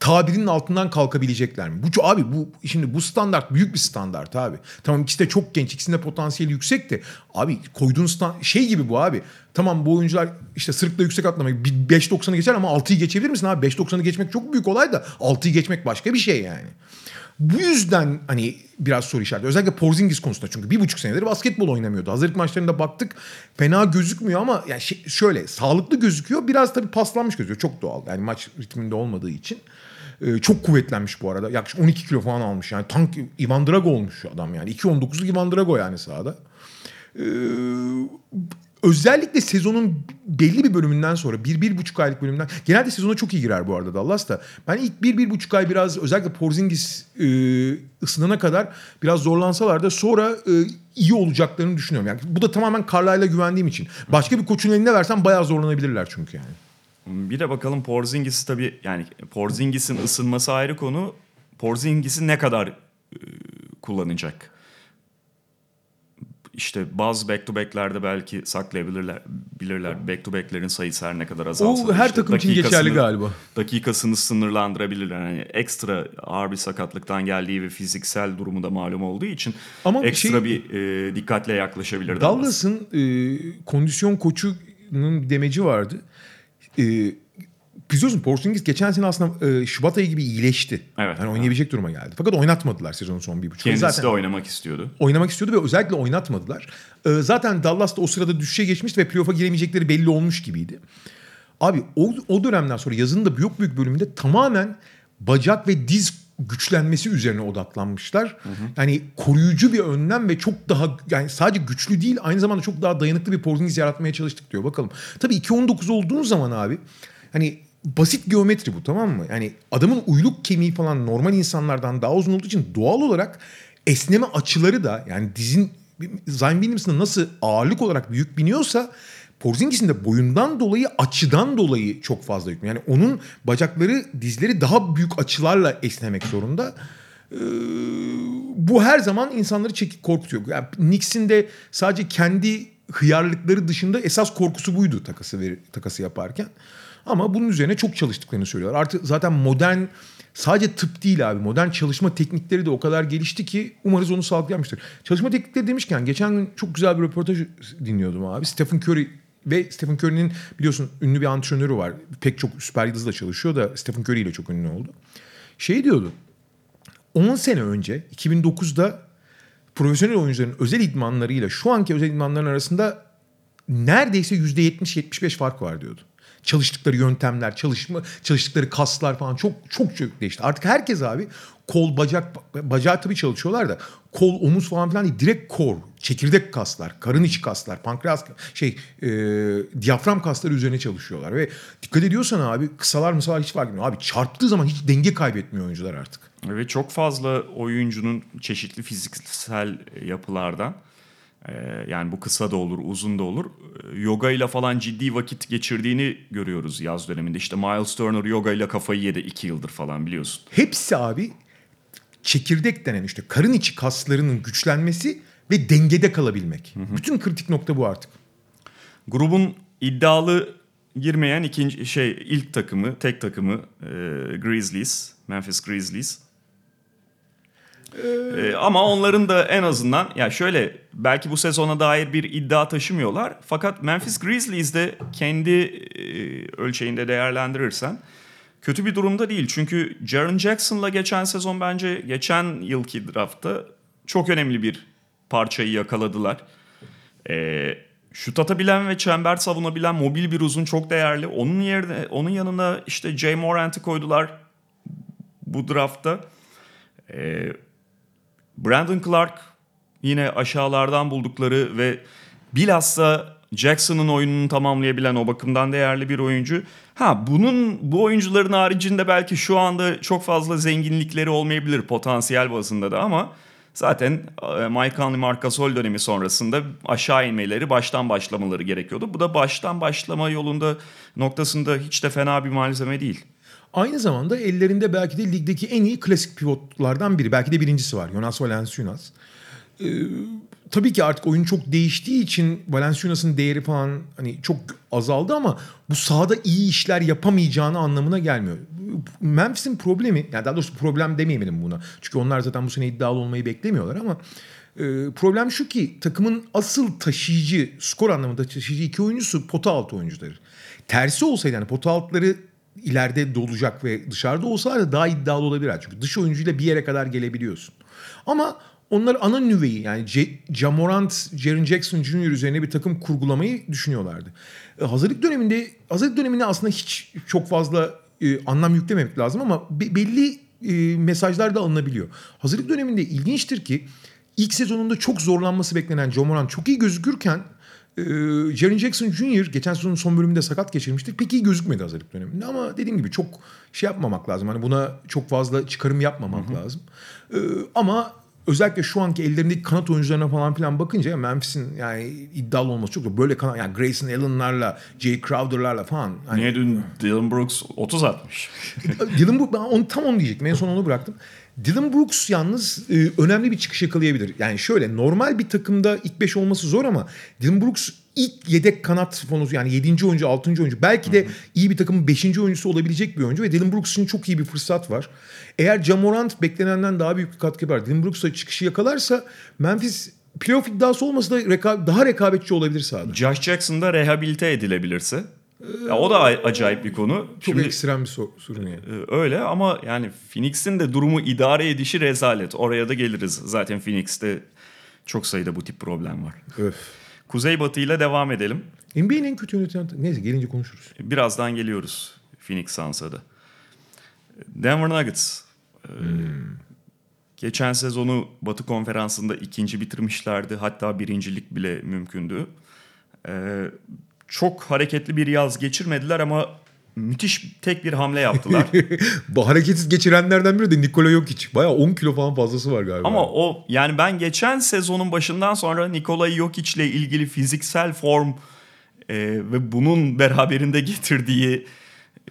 tabirinin altından kalkabilecekler mi? Bu abi bu şimdi bu standart büyük bir standart abi. Tamam ikisi de çok genç, ikisinin de potansiyeli yüksek de abi koyduğun stand şey gibi bu abi. Tamam bu oyuncular işte sırıkla yüksek atlamak 5.90'ı geçer ama 6'yı geçebilir misin abi? 5.90'ı geçmek çok büyük olay da 6'yı geçmek başka bir şey yani. Bu yüzden hani biraz soru işareti. Özellikle Porzingis konusunda çünkü bir buçuk senedir basketbol oynamıyordu. Hazırlık maçlarında baktık fena gözükmüyor ama yani şey- şöyle sağlıklı gözüküyor. Biraz tabii paslanmış gözüküyor. Çok doğal. Yani maç ritminde olmadığı için. Ee, çok kuvvetlenmiş bu arada. Yaklaşık 12 kilo falan almış. Yani tank Ivan Drago olmuş adam yani. 2.19'luk Ivan Drago yani sahada. Ee, özellikle sezonun belli bir bölümünden sonra bir, bir buçuk aylık bölümden genelde sezona çok iyi girer bu arada Dallas da. Ben ilk bir, bir buçuk ay biraz özellikle Porzingis e, ısınana kadar biraz zorlansalar da sonra e, iyi olacaklarını düşünüyorum. Yani bu da tamamen Carlisle'a güvendiğim için. Başka bir koçun eline versen bayağı zorlanabilirler çünkü yani. Bir de bakalım Porzingis'i tabii yani Porzingis'in ısınması ayrı konu. Porzingis'i ne kadar e, kullanacak? İşte bazı back to back'lerde belki saklayabilirler bilirler. Back to back'lerin sayısı her ne kadar azalsa. O da her işte takım için geçerli galiba. Dakikasını sınırlandırabilirler. Yani ekstra ağır bir sakatlıktan geldiği ve fiziksel durumu da malum olduğu için Ama ekstra şey- bir e, dikkatle yaklaşabilir. Dallas. Dallas'ın e, kondisyon koçunun demeci vardı. E, biliyorsun Porzingis geçen sene aslında e, Şubat ayı gibi iyileşti. Evet. Yani oynayabilecek duruma geldi. Fakat oynatmadılar sezonun son bir buçuk. Kendisi Zaten de oynamak istiyordu. oynamak istiyordu ve özellikle oynatmadılar. E, zaten Dallas da o sırada düşüşe geçmişti ve playoff'a giremeyecekleri belli olmuş gibiydi. Abi o, o dönemden sonra yazının da büyük büyük bölümünde tamamen bacak ve diz güçlenmesi üzerine odaklanmışlar. Yani koruyucu bir önlem ve çok daha yani sadece güçlü değil aynı zamanda çok daha dayanıklı bir Porzingis yaratmaya çalıştık diyor. Bakalım. Tabii 2-19 olduğun zaman abi hani basit geometri bu tamam mı? Yani adamın uyluk kemiği falan normal insanlardan daha uzun olduğu için doğal olarak esneme açıları da yani dizin Zion Williamson'da nasıl ağırlık olarak büyük biniyorsa Porzingis'in de boyundan dolayı açıdan dolayı çok fazla yüklü. Yani onun bacakları dizleri daha büyük açılarla esnemek zorunda. Ee, bu her zaman insanları çekip korkutuyor. Yani Knicks'in de sadece kendi hıyarlıkları dışında esas korkusu buydu takası ver, takası yaparken. Ama bunun üzerine çok çalıştıklarını söylüyorlar. Artık zaten modern sadece tıp değil abi. Modern çalışma teknikleri de o kadar gelişti ki umarız onu sağlayamıştır. Çalışma teknikleri demişken geçen gün çok güzel bir röportaj dinliyordum abi. Stephen Curry ve Stephen Curry'nin biliyorsun ünlü bir antrenörü var. Pek çok süper yıldızla çalışıyor da Stephen Curry ile çok ünlü oldu. Şey diyordu. 10 sene önce 2009'da profesyonel oyuncuların özel idmanlarıyla şu anki özel idmanların arasında neredeyse %70-75 fark var diyordu. Çalıştıkları yöntemler, çalışma, çalıştıkları kaslar falan çok çok çok değişti. Artık herkes abi kol, bacak, bacağı tabii çalışıyorlar da kol, omuz falan filan değil. Direkt kor, çekirdek kaslar, karın içi kaslar, pankreas, şey, e, diyafram kasları üzerine çalışıyorlar. Ve dikkat ediyorsan abi kısalar mısalar hiç fark etmiyor. Abi çarptığı zaman hiç denge kaybetmiyor oyuncular artık. Ve çok fazla oyuncunun çeşitli fiziksel yapılardan yani bu kısa da olur, uzun da olur. e, Yoga ile falan ciddi vakit geçirdiğini görüyoruz yaz döneminde. İşte Miles Turner yoga ile kafayı yedi iki yıldır falan biliyorsun. Hepsi abi çekirdek denen işte karın içi kaslarının güçlenmesi ve dengede kalabilmek. Bütün kritik nokta bu artık. Grubun iddialı girmeyen ikinci şey ilk takımı, tek takımı e, Grizzlies, Memphis Grizzlies. E, ama onların da en azından ya şöyle belki bu sezona dair bir iddia taşımıyorlar. Fakat Memphis Grizzlies de kendi e, ölçeğinde değerlendirirsen kötü bir durumda değil. Çünkü Jaren Jackson'la geçen sezon bence geçen yılki draftta çok önemli bir parçayı yakaladılar. Ee, şut atabilen ve çember savunabilen mobil bir uzun çok değerli. Onun yerine onun yanına işte Jay Morant'ı koydular bu draftta. Ee, Brandon Clark yine aşağılardan buldukları ve bilhassa Jackson'ın oyununu tamamlayabilen o bakımdan değerli bir oyuncu. Ha bunun bu oyuncuların haricinde belki şu anda çok fazla zenginlikleri olmayabilir potansiyel bazında da ama zaten e, Mike Conley Marc Gasol dönemi sonrasında aşağı inmeleri baştan başlamaları gerekiyordu. Bu da baştan başlama yolunda noktasında hiç de fena bir malzeme değil. Aynı zamanda ellerinde belki de ligdeki en iyi klasik pivotlardan biri. Belki de birincisi var. Jonas Valanciunas. Ee, tabii ki artık oyun çok değiştiği için Valanciunas'ın değeri falan hani çok azaldı ama bu sahada iyi işler yapamayacağını anlamına gelmiyor. Memphis'in problemi, yani daha doğrusu problem demeyelim buna. Çünkü onlar zaten bu sene iddialı olmayı beklemiyorlar ama e, problem şu ki takımın asıl taşıyıcı, skor anlamında taşıyıcı iki oyuncusu pota altı oyuncuları. Tersi olsaydı yani pota altları ileride dolacak ve dışarıda olsalar da daha iddialı olabilir. Çünkü dış oyuncuyla bir yere kadar gelebiliyorsun. Ama onlar ana nüveyi yani C- Jamorant, Jaren Jackson Jr. üzerine bir takım kurgulamayı düşünüyorlardı. E, hazırlık döneminde hazırlık döneminde aslında hiç çok fazla e, anlam yüklememek lazım ama be- belli e, mesajlar da alınabiliyor. Hazırlık döneminde ilginçtir ki ilk sezonunda çok zorlanması beklenen Jamorant çok iyi gözükürken ee, Jaren Jackson Jr. geçen sezonun son bölümünde sakat geçirmişti. Pek iyi gözükmedi hazırlık döneminde ama dediğim gibi çok şey yapmamak lazım. Hani buna çok fazla çıkarım yapmamak lazım. Ee, ama özellikle şu anki ellerindeki kanat oyuncularına falan filan bakınca Memphis'in yani iddialı olması çok zor. Böyle kanat yani Grayson Allen'larla, Jay Crowder'larla falan. Hani, Niye dün Dylan Brooks 30 atmış? Dylan Brooks, ben onu, tam onu diyecektim. En son onu bıraktım. Dylan Brooks yalnız e, önemli bir çıkış yakalayabilir. Yani şöyle normal bir takımda ilk 5 olması zor ama Dylan Brooks ilk yedek kanat fonusu yani 7. oyuncu 6. oyuncu belki de iyi bir takımın 5. oyuncusu olabilecek bir oyuncu ve Dylan Brooks için çok iyi bir fırsat var. Eğer Jamorant beklenenden daha büyük bir katkı yapar. Dylan Brooks'a çıkışı yakalarsa Memphis playoff iddiası olmasa da reka- daha rekabetçi olabilir sahada. Josh Jackson da rehabilite edilebilirse. Ya o da acayip bir konu. Çok Şimdi- ekstrem bir so- sorun yani. Ee, Öyle ama yani Phoenix'in de durumu idare edişi rezalet. Oraya da geliriz. Zaten Phoenix'te çok sayıda bu tip problem var. Öf. Kuzeybatı ile devam edelim. NBA'nin en kötü yönetilen... Neyse gelince konuşuruz. Birazdan geliyoruz Phoenix Suns'a da. Denver Nuggets. Ee, Geçen sezonu Batı Konferansı'nda ikinci bitirmişlerdi. Hatta birincilik bile mümkündü. Ee, çok hareketli bir yaz geçirmediler ama müthiş tek bir hamle yaptılar. Bu hareketsiz geçirenlerden biri de Nikola Jokic. Bayağı 10 kilo falan fazlası var galiba. Ama o yani ben geçen sezonun başından sonra Nikola Jokic ile ilgili fiziksel form e, ve bunun beraberinde getirdiği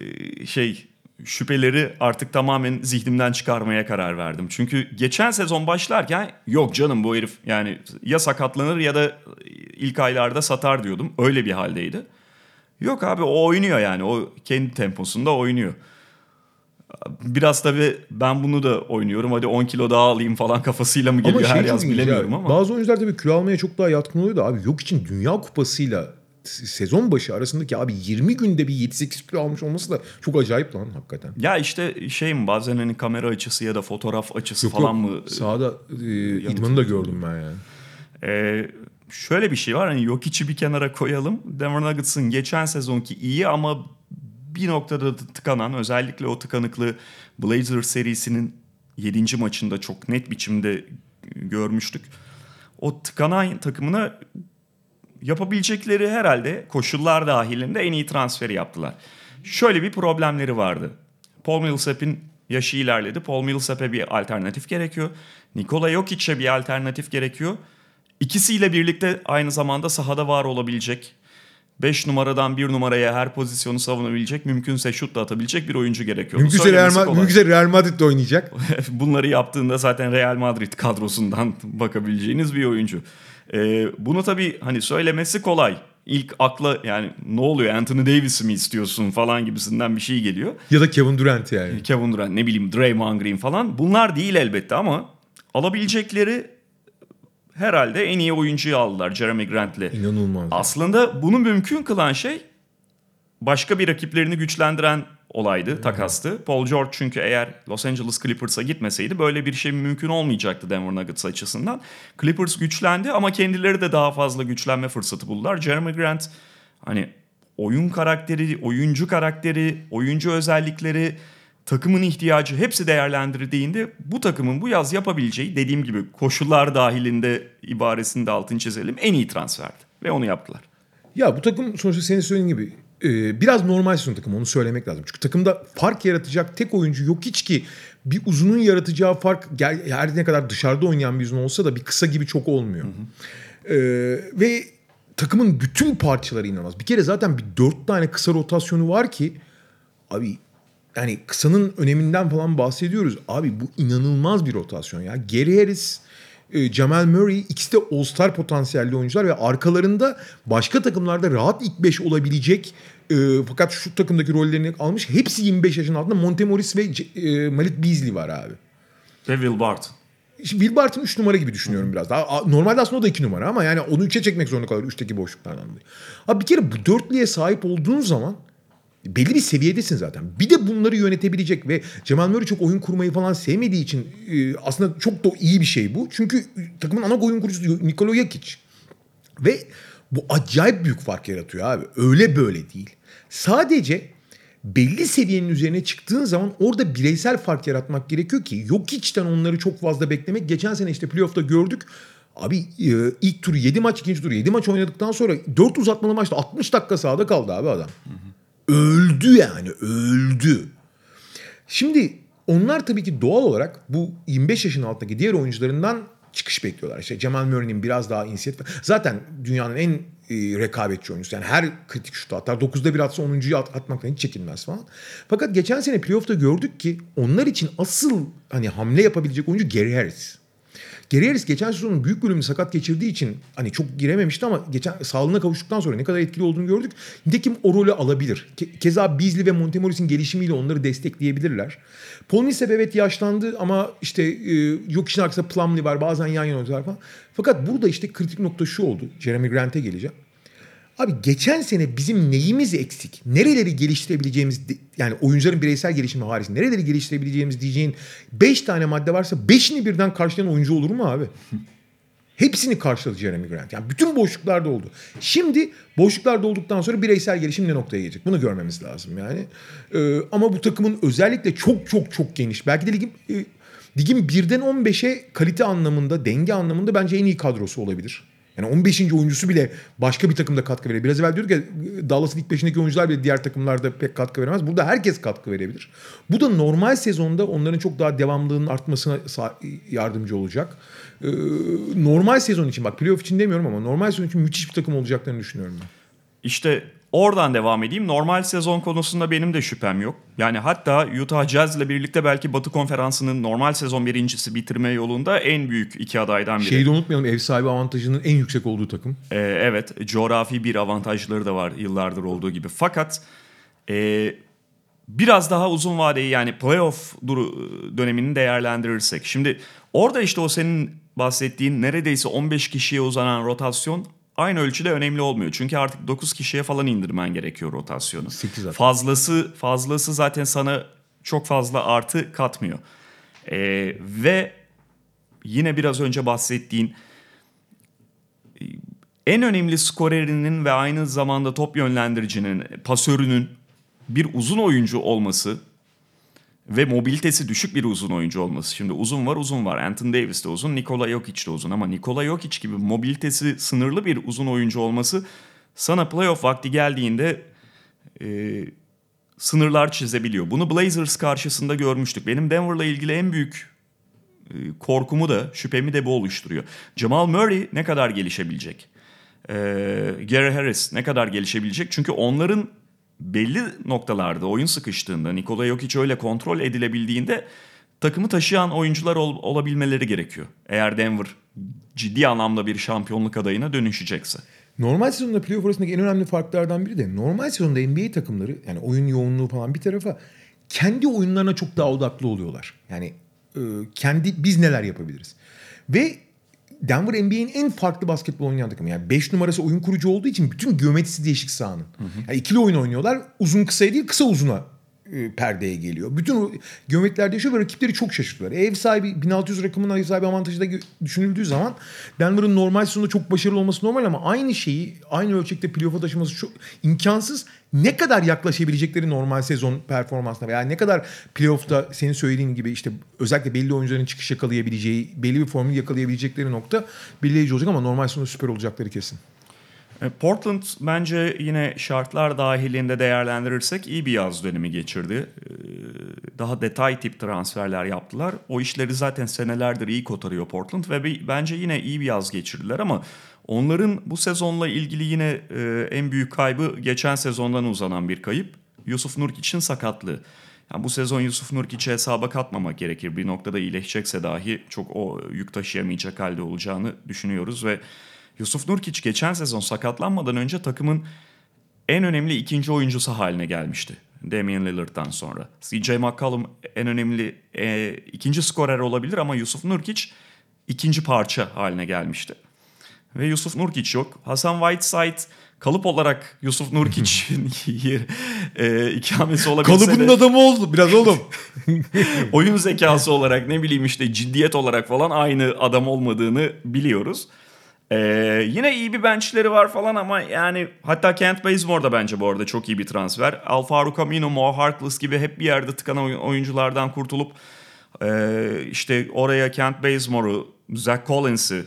e, şey şüpheleri artık tamamen zihnimden çıkarmaya karar verdim. Çünkü geçen sezon başlarken yok canım bu herif yani ya sakatlanır ya da ilk aylarda satar diyordum. Öyle bir haldeydi. Yok abi o oynuyor yani o kendi temposunda oynuyor. Biraz tabii ben bunu da oynuyorum hadi 10 kilo daha alayım falan kafasıyla mı geliyor Ama şey her yaz ilginç bilemiyorum abi. ama. Bazı oyuncular tabii kilo almaya çok daha yatkın oluyor da abi yok için Dünya Kupası'yla sezon başı arasındaki abi 20 günde bir 7-8 kilo almış olması da çok acayip lan hakikaten. Ya işte şey mi bazen hani kamera açısı ya da fotoğraf açısı Yok, falan yok. mı? Sahada e, idmanı da gördüm ben yani. Ee, şöyle bir şey var hani yok içi bir kenara koyalım. Denver Nuggets'ın geçen sezonki iyi ama bir noktada da tıkanan özellikle o tıkanıklığı Blazers serisinin 7. maçında çok net biçimde görmüştük. O tıkanan takımına yapabilecekleri herhalde koşullar dahilinde en iyi transferi yaptılar. Şöyle bir problemleri vardı. Paul Millsap'in yaşı ilerledi. Paul Millsap'e bir alternatif gerekiyor. Nikola Jokic'e bir alternatif gerekiyor. İkisiyle birlikte aynı zamanda sahada var olabilecek 5 numaradan 1 numaraya her pozisyonu savunabilecek, mümkünse şut da atabilecek bir oyuncu gerekiyor. Mümkünse Real, Ma- mümkünse Real Madrid'de oynayacak. Bunları yaptığında zaten Real Madrid kadrosundan bakabileceğiniz bir oyuncu. Ee, bunu tabii hani söylemesi kolay. İlk akla yani ne oluyor Anthony Davis'i mi istiyorsun falan gibisinden bir şey geliyor. ya da Kevin Durant yani. Kevin Durant ne bileyim Draymond Green falan bunlar değil elbette ama alabilecekleri herhalde en iyi oyuncuyu aldılar Jeremy Grant'le. İnanılmaz. Aslında bunu mümkün kılan şey başka bir rakiplerini güçlendiren olaydı, takastı. Paul George çünkü eğer Los Angeles Clippers'a gitmeseydi böyle bir şey mümkün olmayacaktı Denver Nuggets açısından. Clippers güçlendi ama kendileri de daha fazla güçlenme fırsatı buldular. Jeremy Grant hani oyun karakteri, oyuncu karakteri, oyuncu özellikleri, takımın ihtiyacı hepsi değerlendirildiğinde bu takımın bu yaz yapabileceği dediğim gibi koşullar dahilinde ibaresinde altını çizelim en iyi transferdi. Ve onu yaptılar. Ya bu takım sonuçta senin söylediğin gibi e, biraz normal sezon takımı onu söylemek lazım. Çünkü takımda fark yaratacak tek oyuncu yok hiç ki bir uzunun yaratacağı fark her ne kadar dışarıda oynayan bir uzun olsa da bir kısa gibi çok olmuyor. E, ve takımın bütün parçaları inanılmaz. Bir kere zaten bir dört tane kısa rotasyonu var ki abi yani kısanın öneminden falan bahsediyoruz. Abi bu inanılmaz bir rotasyon ya. Gary Harris, e, Jamal Murray ikisi de All-Star potansiyelli oyuncular ve arkalarında başka takımlarda rahat ilk 5 olabilecek e, fakat şu takımdaki rollerini almış. Hepsi 25 yaşın altında Montemoris ve e, Malik Beasley var abi. Ve Will Barton. Şimdi Will Barton 3 numara gibi düşünüyorum biraz daha. Normalde aslında o da 2 numara ama yani onu 3'e çekmek zorunda kalır 3'teki boşluklardan dolayı. Abi bir kere bu dörtlüye sahip olduğun zaman belli bir seviyedesin zaten. Bir de bunları yönetebilecek ve Cemal Murray çok oyun kurmayı falan sevmediği için e, aslında çok da iyi bir şey bu. Çünkü takımın ana oyun kurucusu Nikola Jokic. Ve bu acayip büyük fark yaratıyor abi. Öyle böyle değil. Sadece belli seviyenin üzerine çıktığın zaman orada bireysel fark yaratmak gerekiyor ki Jokic'ten onları çok fazla beklemek. Geçen sene işte playoff'ta gördük. Abi e, ilk turu 7 maç, ikinci turu 7 maç oynadıktan sonra 4 uzatmalı maçta 60 dakika sahada kaldı abi adam. Öldü yani öldü. Şimdi onlar tabii ki doğal olarak bu 25 yaşın altındaki diğer oyuncularından çıkış bekliyorlar. İşte Cemal Murray'nin biraz daha inisiyatif. Zaten dünyanın en e, rekabetçi oyuncusu. Yani her kritik şutu atar. 9'da bir atsa 10.yu at, atmaktan hiç çekinmez falan. Fakat geçen sene playoff'ta gördük ki onlar için asıl hani hamle yapabilecek oyuncu Gary Harris. Gary Harris geçen sezonun büyük bölümünü sakat geçirdiği için hani çok girememişti ama geçen sağlığına kavuştuktan sonra ne kadar etkili olduğunu gördük. Nitekim o rolü alabilir. Ke- keza Beasley ve Montemoris'in gelişimiyle onları destekleyebilirler. Millsap evet yaşlandı ama işte e, yok işin arkasında Plumlee var bazen yan yana oynuyorlar falan. Fakat burada işte kritik nokta şu oldu. Jeremy Grant'e geleceğim. Abi geçen sene bizim neyimiz eksik? Nereleri geliştirebileceğimiz yani oyuncuların bireysel gelişimi hariç nereleri geliştirebileceğimiz diyeceğin 5 tane madde varsa 5'ini birden karşılayan oyuncu olur mu abi? Hepsini karşıladı Jeremy Grant. Yani bütün boşluklarda oldu. Şimdi boşluklarda olduktan sonra bireysel gelişim ne noktaya gelecek? Bunu görmemiz lazım yani. Ee, ama bu takımın özellikle çok çok çok geniş. Belki de ligin, e, ligin birden 15'e kalite anlamında, denge anlamında bence en iyi kadrosu olabilir. Yani 15. oyuncusu bile başka bir takımda katkı verebilir. Biraz evvel diyorduk ya Dallas'ın ilk beşindeki oyuncular bile diğer takımlarda pek katkı veremez. Burada herkes katkı verebilir. Bu da normal sezonda onların çok daha devamlılığının artmasına yardımcı olacak. Ee, normal sezon için bak playoff için demiyorum ama normal sezon için müthiş bir takım olacaklarını düşünüyorum ben. İşte oradan devam edeyim. Normal sezon konusunda benim de şüphem yok. Yani hatta Utah Jazz ile birlikte belki Batı Konferansı'nın normal sezon birincisi bitirme yolunda en büyük iki adaydan biri. Şeyi de unutmayalım ev sahibi avantajının en yüksek olduğu takım. Ee, evet, coğrafi bir avantajları da var yıllardır olduğu gibi. Fakat e, biraz daha uzun vadeyi yani playoff dönemini değerlendirirsek. Şimdi orada işte o senin bahsettiğin neredeyse 15 kişiye uzanan rotasyon aynı ölçüde önemli olmuyor. Çünkü artık 9 kişiye falan indirmen gerekiyor rotasyonu. Sekiz zaten. Fazlası fazlası zaten sana çok fazla artı katmıyor. Ee, ve yine biraz önce bahsettiğin en önemli skorerinin ve aynı zamanda top yönlendiricinin, pasörünün bir uzun oyuncu olması ve mobilitesi düşük bir uzun oyuncu olması. Şimdi uzun var uzun var. Anthony Davis de uzun, Nikola Jokic de uzun ama Nikola Jokic gibi mobilitesi sınırlı bir uzun oyuncu olması sana playoff vakti geldiğinde e, sınırlar çizebiliyor. Bunu Blazers karşısında görmüştük. Benim Denver'la ilgili en büyük e, korkumu da şüphemi de bu oluşturuyor. Jamal Murray ne kadar gelişebilecek? Ee, Gary Harris ne kadar gelişebilecek? Çünkü onların belli noktalarda oyun sıkıştığında Nikola Jokic öyle kontrol edilebildiğinde takımı taşıyan oyuncular ol- olabilmeleri gerekiyor. Eğer Denver ciddi anlamda bir şampiyonluk adayına dönüşecekse. Normal sezonda playoff arasındaki en önemli farklardan biri de normal sezonda NBA takımları yani oyun yoğunluğu falan bir tarafa kendi oyunlarına çok daha odaklı oluyorlar. Yani e, kendi biz neler yapabiliriz. Ve Denver NBA'in en farklı basketbol oynayan takımı. Yani 5 numarası oyun kurucu olduğu için bütün geometrisi değişik sahanın. Yani ikili oyun oynuyorlar. Uzun kısaya değil kısa uzuna e, perdeye geliyor. Bütün o geometriler değişiyor ve rakipleri çok şaşırtıyorlar. Ev sahibi 1600 rakamının ev sahibi avantajı da düşünüldüğü zaman Denver'ın normal sezonda çok başarılı olması normal ama aynı şeyi aynı ölçekte playoff'a taşıması çok imkansız. Ne kadar yaklaşabilecekleri normal sezon performansına veya ne kadar playoff'ta senin söylediğin gibi işte özellikle belli oyuncuların çıkış yakalayabileceği, belli bir formül yakalayabilecekleri nokta belirleyici olacak ama normal sezonda süper olacakları kesin. E, Portland bence yine şartlar dahilinde değerlendirirsek iyi bir yaz dönemi geçirdi. E, Daha detay tip transferler yaptılar. O işleri zaten senelerdir iyi kotarıyor Portland ve bence yine iyi bir yaz geçirdiler ama onların bu sezonla ilgili yine e, en büyük kaybı geçen sezondan uzanan bir kayıp. Yusuf Nurkic'in sakatlığı. Yani bu sezon Yusuf Nurkic'i hesaba katmamak gerekir. Bir noktada iyileşecekse dahi çok o yük taşıyamayacak halde olacağını düşünüyoruz ve Yusuf Nurkic geçen sezon sakatlanmadan önce takımın en önemli ikinci oyuncusu haline gelmişti. Damian Lillard'dan sonra. CJ McCollum en önemli e, ikinci skorer olabilir ama Yusuf Nurkic ikinci parça haline gelmişti. Ve Yusuf Nurkic yok. Hasan Whiteside kalıp olarak Yusuf Nurkic'in e, ikamesi olabilse Kalıbının de adamı oldu biraz oğlum. oyun zekası olarak ne bileyim işte ciddiyet olarak falan aynı adam olmadığını biliyoruz. Ee, yine iyi bir benchleri var falan ama yani hatta Kent Bazemore da bence bu arada çok iyi bir transfer. Alfaro Camino, Mo Harkless gibi hep bir yerde tıkanan oy- oyunculardan kurtulup e, işte oraya Kent Bazemore'u, Zach Collins'i,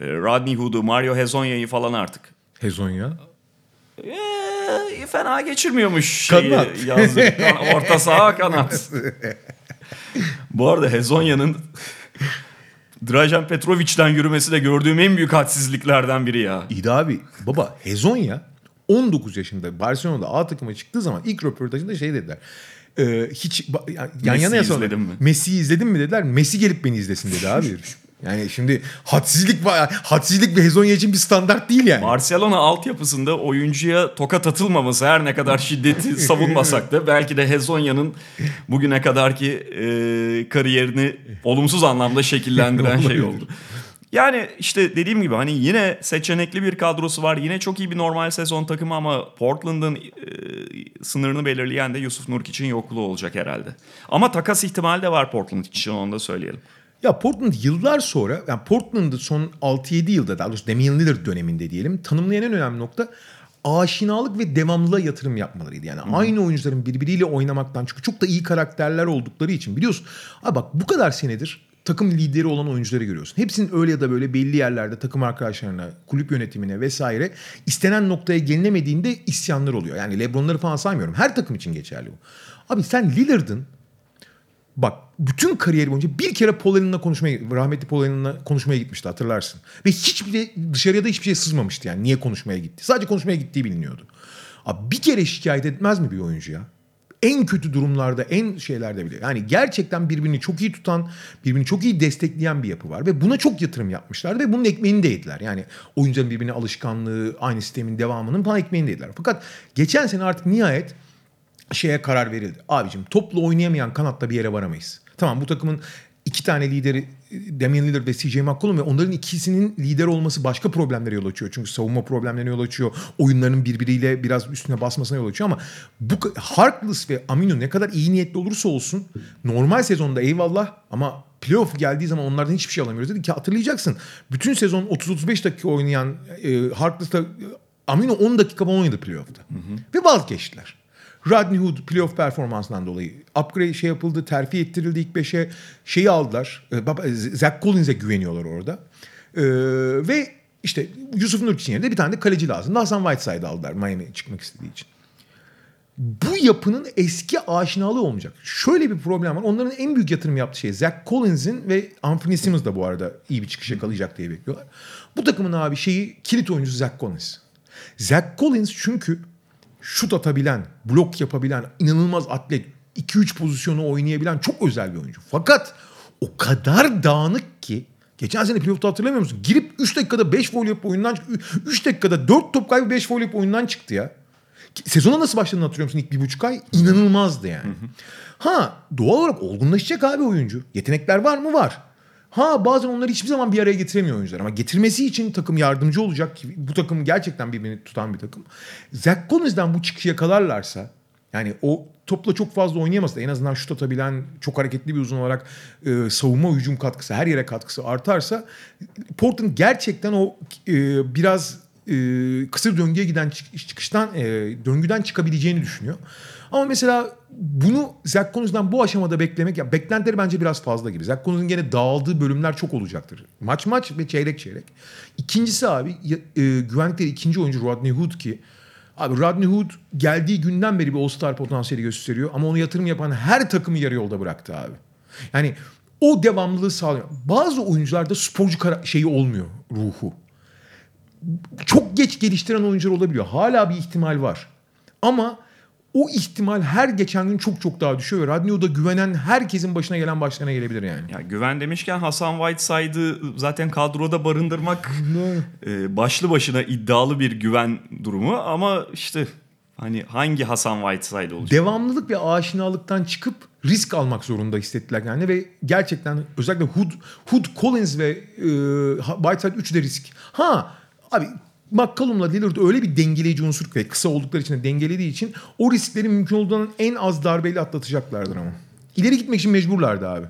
e, Rodney Hood'u, Mario Hezonya'yı falan artık Hezonya. ee, fena geçirmiyormuş şeyi Kanat. yazdık. Orta saha kanat. Bu arada Hezonya'nın Drajan Petrovic'den yürümesi de gördüğüm en büyük hadsizliklerden biri ya. İyi de abi baba Hezonya 19 yaşında Barcelona'da A takıma çıktığı zaman ilk röportajında şey dediler. Ee, hiç ba- yan Messi yana yasalım. Messi'yi izledin mi dediler. Messi gelip beni izlesin dedi abi. Yani şimdi hadsizlik. Hadsizlik bir Hezonya için bir standart değil yani. Barcelona altyapısında oyuncuya tokat atılmaması her ne kadar şiddeti savunmasak da belki de Hezonya'nın bugüne kadarki e, kariyerini olumsuz anlamda şekillendiren şey oldu. Yani işte dediğim gibi hani yine seçenekli bir kadrosu var. Yine çok iyi bir normal sezon takımı ama Portland'ın e, sınırını belirleyen de Yusuf Nurkic'in yokluğu olacak herhalde. Ama takas ihtimali de var Portland için onu da söyleyelim. Ya Portland yıllar sonra, yani Portland'ı son 6-7 yılda daha doğrusu Damian Lillard döneminde diyelim tanımlayan en önemli nokta aşinalık ve devamlılığa yatırım yapmalarıydı. Yani aynı oyuncuların birbiriyle oynamaktan çünkü çok da iyi karakterler oldukları için biliyorsun. Abi bak bu kadar senedir takım lideri olan oyuncuları görüyorsun. Hepsinin öyle ya da böyle belli yerlerde takım arkadaşlarına, kulüp yönetimine vesaire istenen noktaya gelinemediğinde isyanlar oluyor. Yani LeBron'ları falan saymıyorum. Her takım için geçerli bu. Abi sen Lillard'ın Bak bütün kariyeri boyunca bir kere Allen'la konuşmaya, rahmetli Allen'la konuşmaya gitmişti hatırlarsın. Ve hiçbir dışarıya da hiçbir şey sızmamıştı yani niye konuşmaya gitti. Sadece konuşmaya gittiği biliniyordu. Abi bir kere şikayet etmez mi bir oyuncu ya? En kötü durumlarda, en şeylerde bile. Yani gerçekten birbirini çok iyi tutan, birbirini çok iyi destekleyen bir yapı var. Ve buna çok yatırım yapmışlar ve bunun ekmeğini de yediler. Yani oyuncuların birbirine alışkanlığı, aynı sistemin devamının falan ekmeğini de yediler. Fakat geçen sene artık nihayet şeye karar verildi. Abicim topla oynayamayan kanatla bir yere varamayız. Tamam bu takımın iki tane lideri Damian Lillard ve CJ McCollum ve onların ikisinin lider olması başka problemlere yol açıyor. Çünkü savunma problemlerine yol açıyor. Oyunlarının birbiriyle biraz üstüne basmasına yol açıyor ama bu Harkless ve Aminu ne kadar iyi niyetli olursa olsun normal sezonda eyvallah ama playoff geldiği zaman onlardan hiçbir şey alamıyoruz. Dedi ki hatırlayacaksın. Bütün sezon 30-35 dakika oynayan e, Harkless'la Aminu 10 dakika falan oynadı playoff'ta. Ve vazgeçtiler. Rodney Hood playoff performansından dolayı upgrade şey yapıldı, terfi ettirildi ilk beşe. Şeyi aldılar. e, baba- Zach Collins'e güveniyorlar orada. E, ve işte Yusuf Nurkic'in yerine bir tane de kaleci lazım. Hasan Whiteside aldılar Miami'ye çıkmak istediği için. Bu yapının eski aşinalığı olmayacak. Şöyle bir problem var. Onların en büyük yatırım yaptığı şey Zach Collins'in ve Anthony Simmons da bu arada iyi bir çıkış yakalayacak diye bekliyorlar. Bu takımın abi şeyi kilit oyuncusu Zach Collins. Zach Collins çünkü şut atabilen, blok yapabilen, inanılmaz atlet, 2-3 pozisyonu oynayabilen çok özel bir oyuncu. Fakat o kadar dağınık ki geçen sene playoff'ta hatırlamıyor musun? Girip 3 dakikada 5 foul yapıp oyundan 3 dakikada 4 top kaybı 5 foul yapıp oyundan çıktı ya. Sezona nasıl başladığını hatırlıyor musun ilk bir buçuk ay? İnanılmazdı yani. Ha doğal olarak olgunlaşacak abi oyuncu. Yetenekler var mı? Var. Ha bazen onları hiçbir zaman bir araya getiremiyor oyuncular ama getirmesi için takım yardımcı olacak ki bu takım gerçekten birbirini tutan bir takım. Zach Collins'den bu çıkışı yakalarlarsa yani o topla çok fazla oynayamasa en azından şut atabilen çok hareketli bir uzun olarak e, savunma hücum katkısı her yere katkısı artarsa Portland gerçekten o e, biraz e, kısır döngüye giden çık- çıkıştan e, döngüden çıkabileceğini düşünüyor. Ama mesela bunu Zach Collins'den bu aşamada beklemek ya beklentileri bence biraz fazla gibi. Zach Collins'in gene dağıldığı bölümler çok olacaktır. Maç maç ve çeyrek çeyrek. İkincisi abi e, güvenlikleri ikinci oyuncu Rodney Hood ki Abi Rodney Hood geldiği günden beri bir All-Star potansiyeli gösteriyor ama onu yatırım yapan her takımı yarı yolda bıraktı abi. Yani o devamlılığı sağlıyor. Bazı oyuncularda sporcu şeyi olmuyor ruhu. Çok geç geliştiren oyuncular olabiliyor. Hala bir ihtimal var. Ama o ihtimal her geçen gün çok çok daha düşüyor ve Rodney Hood'a güvenen herkesin başına gelen başlarına gelebilir yani. Ya güven demişken Hasan Whiteside'ı zaten kadroda barındırmak e, başlı başına iddialı bir güven durumu ama işte hani hangi Hasan Whiteside olacak? devamlılık ve aşinalıktan çıkıp risk almak zorunda hissettiler yani ve gerçekten özellikle Hood, Hood Collins ve e, Whiteside üçü de risk. Ha abi McCollum'la Lillard öyle bir dengeleyici unsur ve kısa oldukları için de dengelediği için o riskleri mümkün olduğundan en az darbeyle atlatacaklardır ama. İleri gitmek için mecburlardı abi.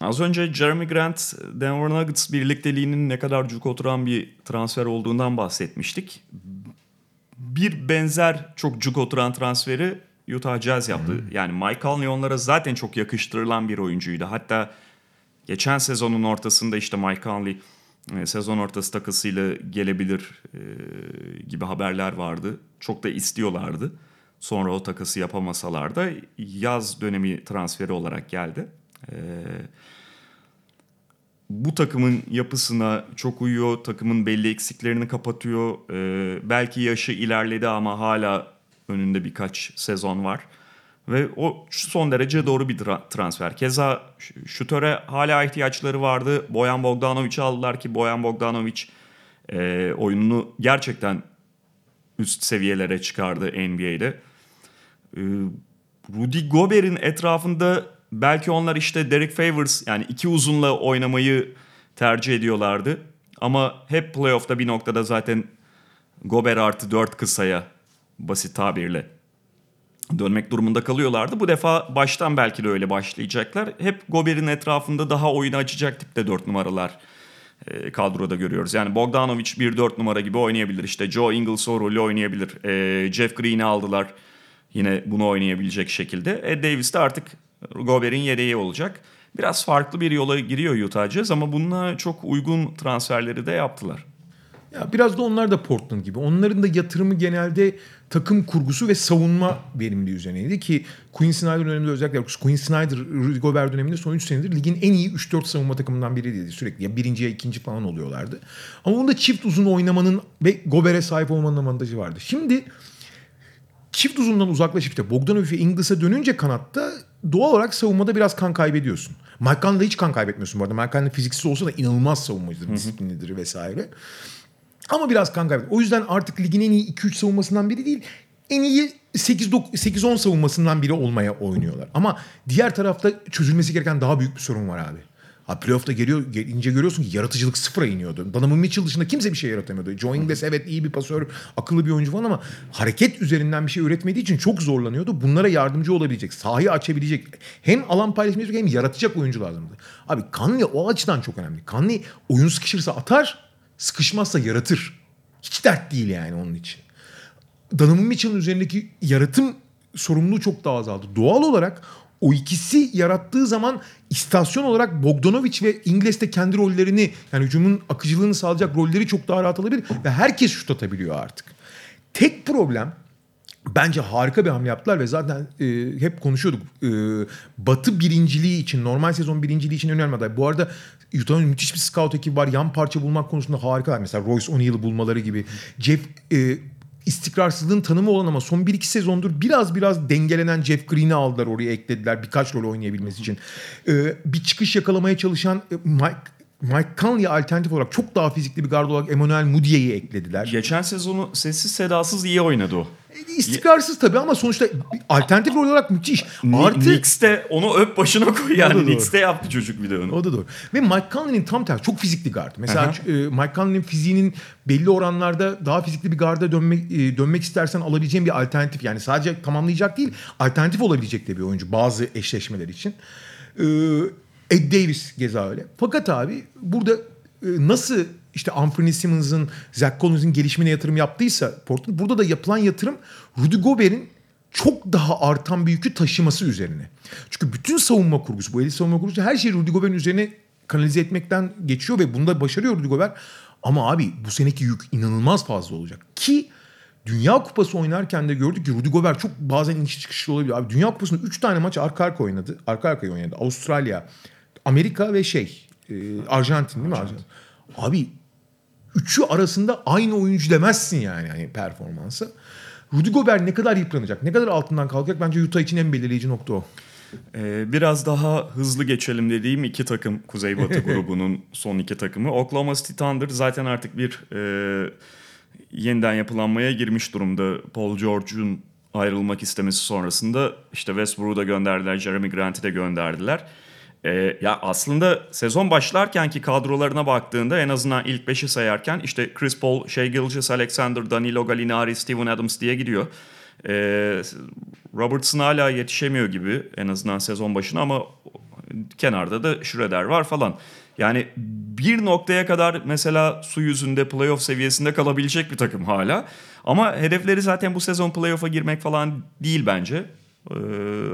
Az önce Jeremy Grant Denver Nuggets birlikteliğinin ne kadar cuk oturan bir transfer olduğundan bahsetmiştik. Bir benzer çok cuk oturan transferi Utah Jazz yaptı. Yani Mike Conley onlara zaten çok yakıştırılan bir oyuncuydu. Hatta geçen sezonun ortasında işte Mike Conley sezon ortası takısıyla gelebilir e, gibi haberler vardı. Çok da istiyorlardı. Sonra o takası yapamasalar da yaz dönemi transferi olarak geldi. Ee, bu takımın yapısına çok uyuyor. Takımın belli eksiklerini kapatıyor. Belki yaşı ilerledi ama hala önünde birkaç sezon var. Ve o son derece doğru bir tra- transfer. Keza şutöre hala ihtiyaçları vardı. Boyan Bogdanovic'i aldılar ki Boyan Bogdanovic e, oyununu gerçekten üst seviyelere çıkardı NBA'de. Ee, Rudy Gobert'in etrafında belki onlar işte Derek Favors yani iki uzunla oynamayı tercih ediyorlardı. Ama hep playoff'ta bir noktada zaten Gobert artı 4 kısaya basit tabirle dönmek durumunda kalıyorlardı. Bu defa baştan belki de öyle başlayacaklar. Hep Gobert'in etrafında daha oyunu açacak tipte 4 numaralar e, kadroda görüyoruz. Yani Bogdanovic 1-4 numara gibi oynayabilir. İşte Joe Ingles o rolü oynayabilir. E, Jeff Green'i aldılar. Yine bunu oynayabilecek şekilde. Ed Davis de artık Gobert'in yedeği olacak. Biraz farklı bir yola giriyor Utah Jazz ama bununla çok uygun transferleri de yaptılar. Ya biraz da onlar da Portland gibi. Onların da yatırımı genelde takım kurgusu ve savunma verimliliği üzerineydi ki Quinn Snyder döneminde özellikle Quinn Snyder, Rudy Gobert döneminde son 3 senedir ligin en iyi 3-4 savunma takımından biriydi sürekli. Ya birinci ya ikinci falan oluyorlardı. Ama bunda çift uzun oynamanın ve Gobert'e sahip olmanın avantajı vardı. Şimdi çift uzundan uzaklaşıp işte Bogdanovic ve Inglis'e dönünce kanatta doğal olarak savunmada biraz kan kaybediyorsun. Mike Conley'de hiç kan kaybetmiyorsun bu arada. Mike Conley fiziksiz olsa da inanılmaz savunmacıdır, disiplinlidir vesaire. Ama biraz kan kaybediyor. O yüzden artık ligin en iyi 2-3 savunmasından biri değil. En iyi 8-10 savunmasından biri olmaya oynuyorlar. Ama diğer tarafta çözülmesi gereken daha büyük bir sorun var abi. Ha playoff'ta geliyor, gelince görüyorsun ki yaratıcılık sıfıra iniyordu. Donovan Mitchell dışında kimse bir şey yaratamıyordu. Joe Ingles evet iyi bir pasör, akıllı bir oyuncu falan ama hareket üzerinden bir şey üretmediği için çok zorlanıyordu. Bunlara yardımcı olabilecek, sahayı açabilecek, hem alan paylaşmayacak hem yaratacak oyuncu lazımdı. Abi Conley o açıdan çok önemli. Conley oyun sıkışırsa atar, sıkışmazsa yaratır. Hiç dert değil yani onun için. Donovan Mitchell'ın üzerindeki yaratım sorumluluğu çok daha azaldı. Doğal olarak o ikisi yarattığı zaman istasyon olarak Bogdanovic ve İngiliz de kendi rollerini yani hücumun akıcılığını sağlayacak rolleri çok daha rahat alabilir ve herkes şut atabiliyor artık. Tek problem bence harika bir hamle yaptılar ve zaten e, hep konuşuyorduk. E, batı birinciliği için, normal sezon birinciliği için önemli aday. Bu arada Utah'ın müthiş bir scout ekibi var. Yan parça bulmak konusunda harikalar. Mesela Royce O'Neal'ı bulmaları gibi. Jeff e, istikrarsızlığın tanımı olan ama son 1-2 sezondur biraz biraz dengelenen Jeff Green'i aldılar oraya eklediler birkaç rol oynayabilmesi için. Ee, bir çıkış yakalamaya çalışan e, Mike Mike Conley'e alternatif olarak çok daha fizikli bir gardı olarak Emmanuel Mudiay'i eklediler. Geçen sezonu sessiz sedasız iyi oynadı o. İstikrarsız tabii ama sonuçta alternatif rol olarak müthiş. Artı... Knicks'te onu öp başına koy yani. Knicks'te yaptı çocuk bir de onu. O da doğru. Ve Mike Conley'nin tam tersi çok fizikli guard. Mesela e, Mike Conley'nin fiziğinin belli oranlarda daha fizikli bir garda dönmek e, dönmek istersen alabileceğin bir alternatif. Yani sadece tamamlayacak değil alternatif olabilecek de bir oyuncu bazı eşleşmeler için. E, Ed Davis geza öyle. Fakat abi burada nasıl işte Anthony Simmons'ın, Zach Collins'in gelişimine yatırım yaptıysa Portland burada da yapılan yatırım Rudy Gobert'in çok daha artan bir yükü taşıması üzerine. Çünkü bütün savunma kurgusu, bu elit savunma kurgusu her şeyi Rudy Gobert'in üzerine kanalize etmekten geçiyor ve bunda başarıyor Rudy Gobert. Ama abi bu seneki yük inanılmaz fazla olacak. Ki Dünya Kupası oynarken de gördük ki Rudy Gobert çok bazen iniş çıkışlı olabiliyor. Abi Dünya Kupası'nda 3 tane maç arka arka oynadı. Arka arkaya oynadı. Avustralya, Amerika ve şey e, Arjantin değil mi? Arjantin. Abi üçü arasında aynı oyuncu demezsin yani hani performansı. Rudy Gobert ne kadar yıpranacak, ne kadar altından kalkacak bence Utah için en belirleyici nokta o. Ee, biraz daha hızlı geçelim dediğim iki takım Kuzey Batı grubunun son iki takımı. Oklahoma City Thunder zaten artık bir e, yeniden yapılanmaya girmiş durumda. Paul George'un ayrılmak istemesi sonrasında işte Westbrook'u da gönderdiler, Jeremy Grant'i de gönderdiler. Ee, ya aslında sezon başlarkenki kadrolarına baktığında en azından ilk beşi sayarken işte Chris Paul, Shea Gilgis, Alexander, Danilo Gallinari, Steven Adams diye gidiyor. Ee, Robertson hala yetişemiyor gibi en azından sezon başına ama kenarda da Schroeder var falan. Yani bir noktaya kadar mesela su yüzünde playoff seviyesinde kalabilecek bir takım hala. Ama hedefleri zaten bu sezon playoff'a girmek falan değil bence. Ee,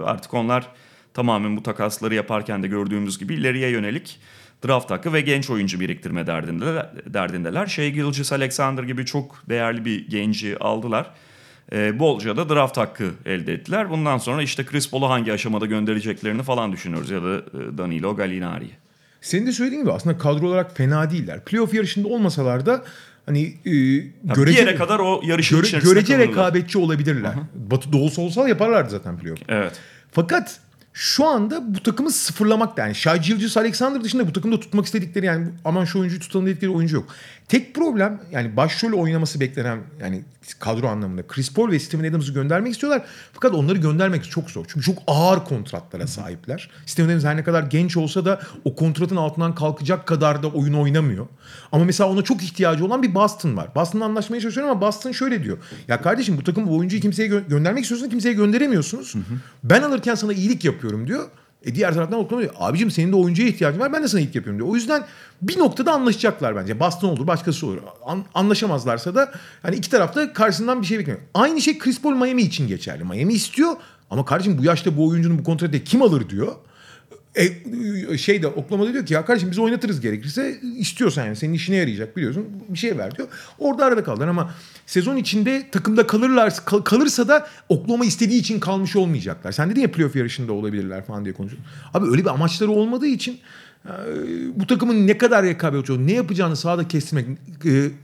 artık onlar tamamen bu takasları yaparken de gördüğümüz gibi ileriye yönelik draft hakkı ve genç oyuncu biriktirme derdindeler. derdindeler. Shea Gilgis Alexander gibi çok değerli bir genci aldılar. E, bolca da draft hakkı elde ettiler. Bundan sonra işte Chris Paul'u hangi aşamada göndereceklerini falan düşünüyoruz ya da e, Danilo Gallinari'yi. Senin de söylediğin gibi aslında kadro olarak fena değiller. Playoff yarışında olmasalar da hani e, görece, bir yere kadar o yarışın göre, içerisinde görece kalırlar. rekabetçi olabilirler. Hı-hı. Batı doğusu olsa yaparlardı zaten playoff. Evet. Fakat şu anda bu takımı sıfırlamak da yani Shai Gilgeous Alexander dışında bu takımda tutmak istedikleri yani aman şu oyuncuyu tutalım dedikleri oyuncu yok. Tek problem yani başrol oynaması beklenen yani kadro anlamında Chris Paul ve Steven Adams'ı göndermek istiyorlar. Fakat onları göndermek çok zor. Çünkü çok ağır kontratlara sahipler. Steven Adams her ne kadar genç olsa da o kontratın altından kalkacak kadar da oyun oynamıyor. Ama mesela ona çok ihtiyacı olan bir Boston var. Boston'la anlaşmaya çalışıyorum ama Boston şöyle diyor. Ya kardeşim bu takım bu oyuncuyu kimseye gö- göndermek istiyorsun kimseye gönderemiyorsunuz. Hı hı. Ben alırken sana iyilik yapıyorum diyor. E diğer taraftan Oklahoma diyor. Abicim senin de oyuncuya ihtiyacın var ben de sana iyilik yapıyorum diyor. O yüzden bir noktada anlaşacaklar bence. Boston olur başkası olur. An- anlaşamazlarsa da hani iki tarafta karşısından bir şey bekliyor. Aynı şey Chris Paul Miami için geçerli. Miami istiyor ama kardeşim bu yaşta bu oyuncunun bu kontratı kim alır diyor. E, şey de Oklahoma'da diyor ki ya kardeşim biz oynatırız gerekirse istiyorsan yani senin işine yarayacak biliyorsun bir şey ver diyor. Orada arada kaldılar ama sezon içinde takımda kalırlar kal- kalırsa da Oklahoma istediği için kalmış olmayacaklar. Sen dedin ya playoff yarışında olabilirler falan diye konuşuyorsun. Abi öyle bir amaçları olmadığı için e, bu takımın ne kadar rekabet ne yapacağını sahada kestirmek,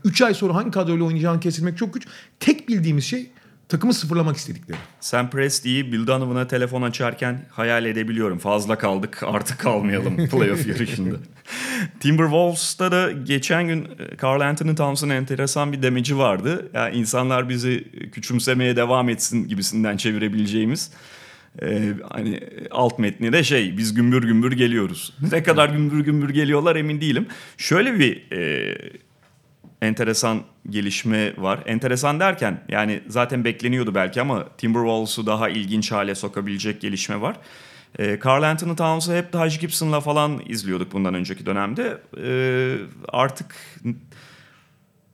3 ay sonra hangi kadroyla oynayacağını kestirmek çok güç. Tek bildiğimiz şey takımı sıfırlamak istedikleri. Sam Presti'yi Bill Donovan'a telefon açarken hayal edebiliyorum. Fazla kaldık artık kalmayalım playoff yarışında. Timberwolves'ta da geçen gün e, Carl Anthony Towns'un enteresan bir demeci vardı. Yani insanlar bizi küçümsemeye devam etsin gibisinden çevirebileceğimiz. Ee, hani alt metni de şey biz gümbür gümbür geliyoruz. Ne kadar gümbür gümbür geliyorlar emin değilim. Şöyle bir e, enteresan gelişme var. Enteresan derken yani zaten bekleniyordu belki ama Timberwolves'u daha ilginç hale sokabilecek gelişme var. Ee, Carl Anthony Towns'u hep Taj Gibson'la falan izliyorduk bundan önceki dönemde. Ee, artık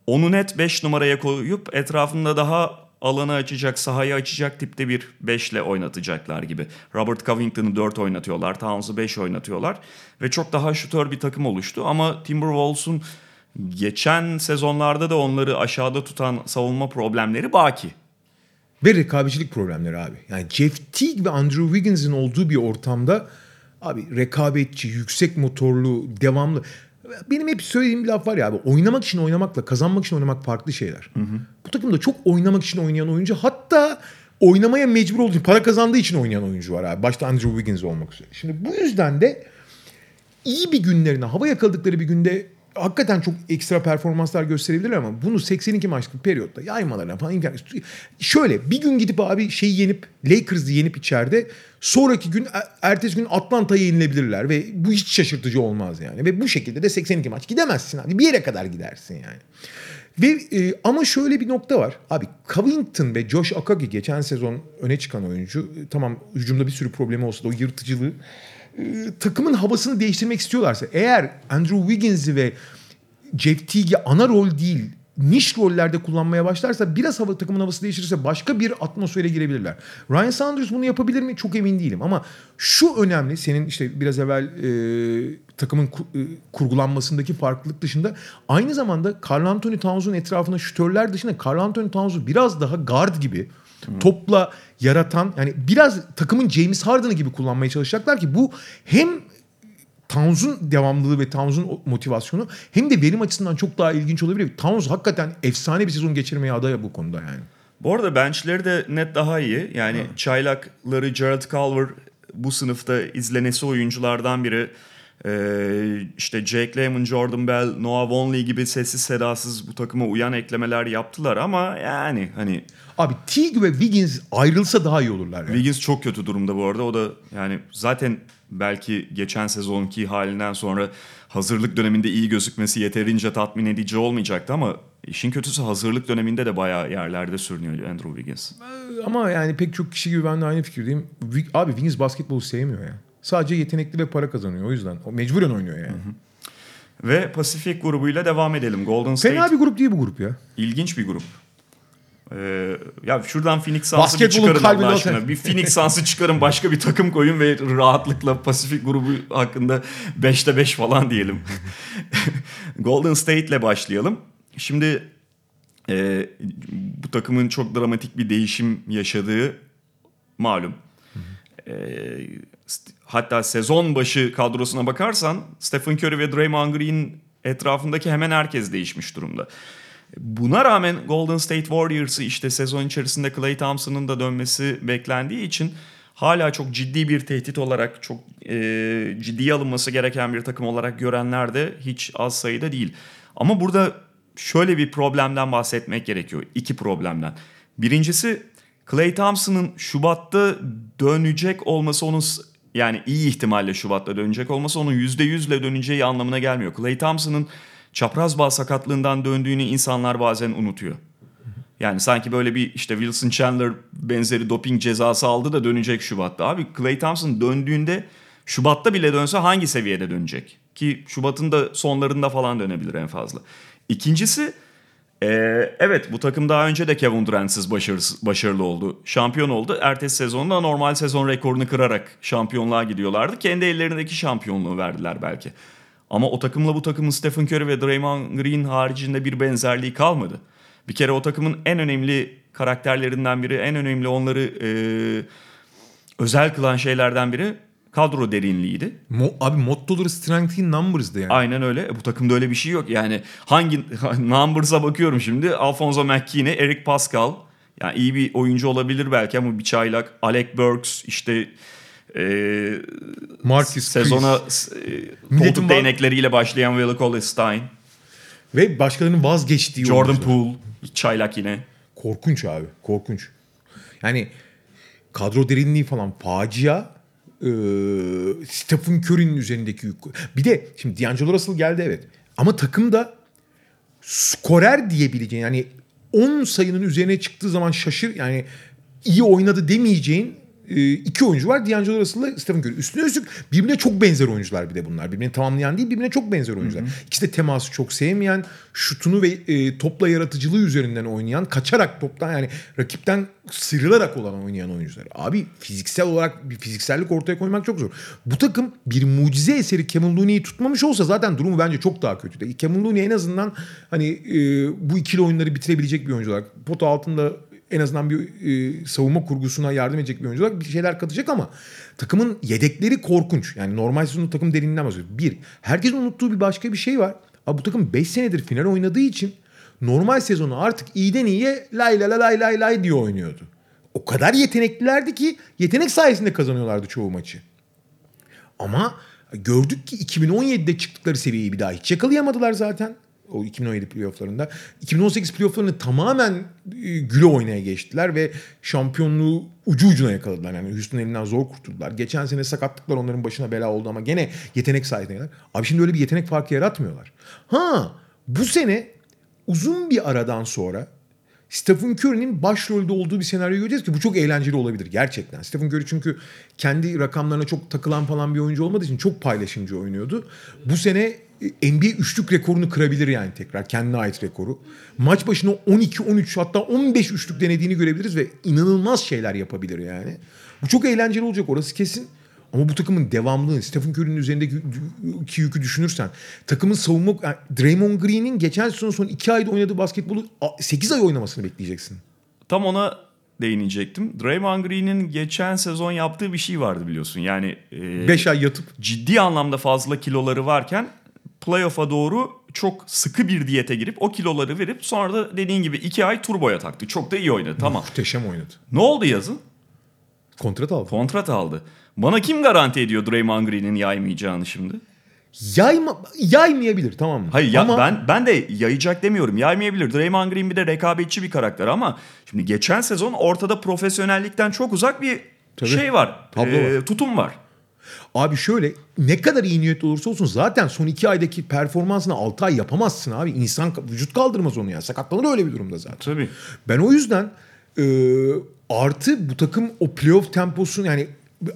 onu net 5 numaraya koyup etrafında daha alanı açacak, sahayı açacak tipte bir 5 ile oynatacaklar gibi. Robert Covington'ı 4 oynatıyorlar, Towns'u 5 oynatıyorlar ve çok daha şutör bir takım oluştu ama Timberwolves'un geçen sezonlarda da onları aşağıda tutan savunma problemleri baki. Ve rekabetçilik problemleri abi. Yani Jeff Teague ve Andrew Wiggins'in olduğu bir ortamda abi rekabetçi, yüksek motorlu, devamlı. Benim hep söylediğim bir laf var ya abi oynamak için oynamakla kazanmak için oynamak farklı şeyler. Bu takımda çok oynamak için oynayan oyuncu hatta oynamaya mecbur olduğu için para kazandığı için oynayan oyuncu var abi. Başta Andrew Wiggins olmak üzere. Şimdi bu yüzden de iyi bir günlerine hava yakaladıkları bir günde hakikaten çok ekstra performanslar gösterebilirler ama bunu 82 maçlık periyotta yaymalarına falan imkan Şöyle bir gün gidip abi şeyi yenip Lakers'ı yenip içeride sonraki gün ertesi gün Atlanta'ya yenilebilirler ve bu hiç şaşırtıcı olmaz yani. Ve bu şekilde de 82 maç gidemezsin abi bir yere kadar gidersin yani. Ve e, ama şöyle bir nokta var. Abi Covington ve Josh Okagi geçen sezon öne çıkan oyuncu. E, tamam hücumda bir sürü problemi olsa da o yırtıcılığı e, takımın havasını değiştirmek istiyorlarsa eğer Andrew Wiggins'i ve Jeff Teague'i ana rol değil niş rollerde kullanmaya başlarsa biraz hava takımın havası değiştirirse başka bir atmosfere girebilirler. Ryan Saunders bunu yapabilir mi? Çok emin değilim ama şu önemli senin işte biraz evvel e, takımın e, kurgulanmasındaki farklılık dışında aynı zamanda Carl Anthony Towns'un etrafında şütörler dışında Carl Anthony Towns'u biraz daha guard gibi topla yaratan yani biraz takımın James Harden'ı gibi kullanmaya çalışacaklar ki bu hem Towns'un devamlılığı ve Towns'un motivasyonu hem de verim açısından çok daha ilginç olabilir. Towns hakikaten efsane bir sezon geçirmeye aday bu konuda yani. Bu arada benchleri de net daha iyi. Yani ha. çaylakları Gerald Culver bu sınıfta izlenesi oyunculardan biri. Ee, işte Jake Layman, Jordan Bell, Noah Vonley gibi sessiz sedasız bu takıma uyan eklemeler yaptılar ama yani hani... Abi Teague ve Wiggins ayrılsa daha iyi olurlar. Yani. Wiggins çok kötü durumda bu arada. O da yani zaten belki geçen sezonki halinden sonra hazırlık döneminde iyi gözükmesi yeterince tatmin edici olmayacaktı ama işin kötüsü hazırlık döneminde de bayağı yerlerde sürünüyor Andrew Wiggins. Ama yani pek çok kişi gibi ben de aynı fikirdeyim. Abi Wiggins basketbolu sevmiyor ya. Sadece yetenekli ve para kazanıyor o yüzden. O mecburen oynuyor yani. Hı hı. Ve Pasifik grubuyla devam edelim. Golden State. Fena bir grup değil bu grup ya. İlginç bir grup. Ee, ya şuradan Phoenix Suns'ı bir çıkarın Allah aşkına. Bir Phoenix Suns'ı çıkarın başka bir takım koyun ve rahatlıkla Pasifik grubu hakkında 5'te 5 falan diyelim. Golden State ile başlayalım. Şimdi e, bu takımın çok dramatik bir değişim yaşadığı malum. E, hatta sezon başı kadrosuna bakarsan Stephen Curry ve Draymond Green etrafındaki hemen herkes değişmiş durumda. Buna rağmen Golden State Warriors'ı işte sezon içerisinde Clay Thompson'ın da dönmesi beklendiği için hala çok ciddi bir tehdit olarak çok e, ciddiye alınması gereken bir takım olarak görenler de hiç az sayıda değil. Ama burada şöyle bir problemden bahsetmek gerekiyor. İki problemden. Birincisi Clay Thompson'ın Şubat'ta dönecek olması onun yani iyi ihtimalle Şubat'ta dönecek olması onun %100'le döneceği anlamına gelmiyor. Clay Thompson'ın çapraz bağ sakatlığından döndüğünü insanlar bazen unutuyor. Yani sanki böyle bir işte Wilson Chandler benzeri doping cezası aldı da dönecek Şubat'ta. Abi Clay Thompson döndüğünde Şubat'ta bile dönse hangi seviyede dönecek? Ki Şubat'ın da sonlarında falan dönebilir en fazla. İkincisi Ee, evet bu takım daha önce de Kevin Durant'siz başarılı oldu. Şampiyon oldu. Ertesi sezonda normal sezon rekorunu kırarak şampiyonluğa gidiyorlardı. Kendi ellerindeki şampiyonluğu verdiler belki. Ama o takımla bu takımın Stephen Curry ve Draymond Green haricinde bir benzerliği kalmadı. Bir kere o takımın en önemli karakterlerinden biri, en önemli onları e, özel kılan şeylerden biri kadro derinliğiydi. Mo- abi mottoları strength in numbers'dı yani. Aynen öyle. E, Bu takımda öyle bir şey yok. Yani hangi numbers'a bakıyorum şimdi. Alfonso McKinney, Eric Pascal. Yani iyi bir oyuncu olabilir belki ama bir çaylak. Alec Burks işte e, Marcus sezona e, koltuk değnekleriyle başlayan Willie Cauley-Stein. Ve başkalarının vazgeçtiği Jordan oyuncular. Poole. Çaylak yine. Korkunç abi. Korkunç. Yani kadro derinliği falan facia. Ee, Stephen Curry'nin üzerindeki yük. Bir de şimdi D'Angelo Russell geldi evet. Ama takımda skorer diyebileceğin yani 10 sayının üzerine çıktığı zaman şaşır yani iyi oynadı demeyeceğin e, iki oyuncu var. D'Angelo Russell'la Stephen Curry. Üstüne üstlük birbirine çok benzer oyuncular bir de bunlar. Birbirini tamamlayan değil birbirine çok benzer oyuncular. İkisi de teması çok sevmeyen, şutunu ve e, topla yaratıcılığı üzerinden oynayan, kaçarak toptan yani rakipten sıyrılarak olan oynayan oyuncular. Abi fiziksel olarak bir fiziksellik ortaya koymak çok zor. Bu takım bir mucize eseri Kevin Looney'i tutmamış olsa zaten durumu bence çok daha kötü. Kevin Looney en azından hani e, bu ikili oyunları bitirebilecek bir oyuncu olarak pota altında en azından bir e, savunma kurgusuna yardım edecek bir oyuncu olarak bir şeyler katacak ama takımın yedekleri korkunç. Yani normal sezonun takım derinliğinden bahsediyoruz. Bir, herkesin unuttuğu bir başka bir şey var. Abi bu takım 5 senedir final oynadığı için normal sezonu artık iyiden iyiye lay lay lay lay lay diye oynuyordu. O kadar yeteneklilerdi ki yetenek sayesinde kazanıyorlardı çoğu maçı. Ama gördük ki 2017'de çıktıkları seviyeyi bir daha hiç yakalayamadılar zaten. O 2017 playofflarında. 2018 playofflarını tamamen e, güle oynaya geçtiler ve şampiyonluğu ucu ucuna yakaladılar. Yani Houston elinden zor kurtuldular. Geçen sene sakatlıklar onların başına bela oldu ama gene yetenek sayesinde. Abi şimdi öyle bir yetenek farkı yaratmıyorlar. Ha bu sene uzun bir aradan sonra Stephen Curry'nin başrolde olduğu bir senaryo göreceğiz ki bu çok eğlenceli olabilir gerçekten. Stephen Curry çünkü kendi rakamlarına çok takılan falan bir oyuncu olmadığı için çok paylaşımcı oynuyordu. Bu sene NBA üçlük rekorunu kırabilir yani tekrar kendine ait rekoru. Maç başına 12-13 hatta 15 üçlük denediğini görebiliriz ve inanılmaz şeyler yapabilir yani. Bu çok eğlenceli olacak orası kesin. Ama bu takımın devamlılığı, Stephen Curry'nin üzerindeki ki yükü düşünürsen, takımın savunma, yani Draymond Green'in geçen sezon son 2 ayda oynadığı basketbolu 8 ay oynamasını bekleyeceksin. Tam ona değinecektim. Draymond Green'in geçen sezon yaptığı bir şey vardı biliyorsun. Yani e, 5 ay yatıp ciddi anlamda fazla kiloları varken playoff'a doğru çok sıkı bir diyete girip o kiloları verip sonra da dediğin gibi iki ay turboya taktı. Çok da iyi oynadı tamam. muhteşem oynadı. Ne oldu yazın? Kontrat aldı. Kontrat aldı. Bana kim garanti ediyor Draymond Green'in yaymayacağını şimdi? Yayma, yaymayabilir tamam mı? Hayır ya Ama ben ben de yayacak demiyorum. Yaymayabilir. Draymond Green bir de rekabetçi bir karakter ama şimdi geçen sezon ortada profesyonellikten çok uzak bir Tabii. şey var. Tablo var. tutum var. Abi şöyle ne kadar iyi niyetli olursa olsun zaten son 2 aydaki performansını 6 ay yapamazsın abi. İnsan vücut kaldırmaz onu ya. Sakatlanır öyle bir durumda zaten. Tabii. Ben o yüzden e, artı bu takım o playoff temposunu yani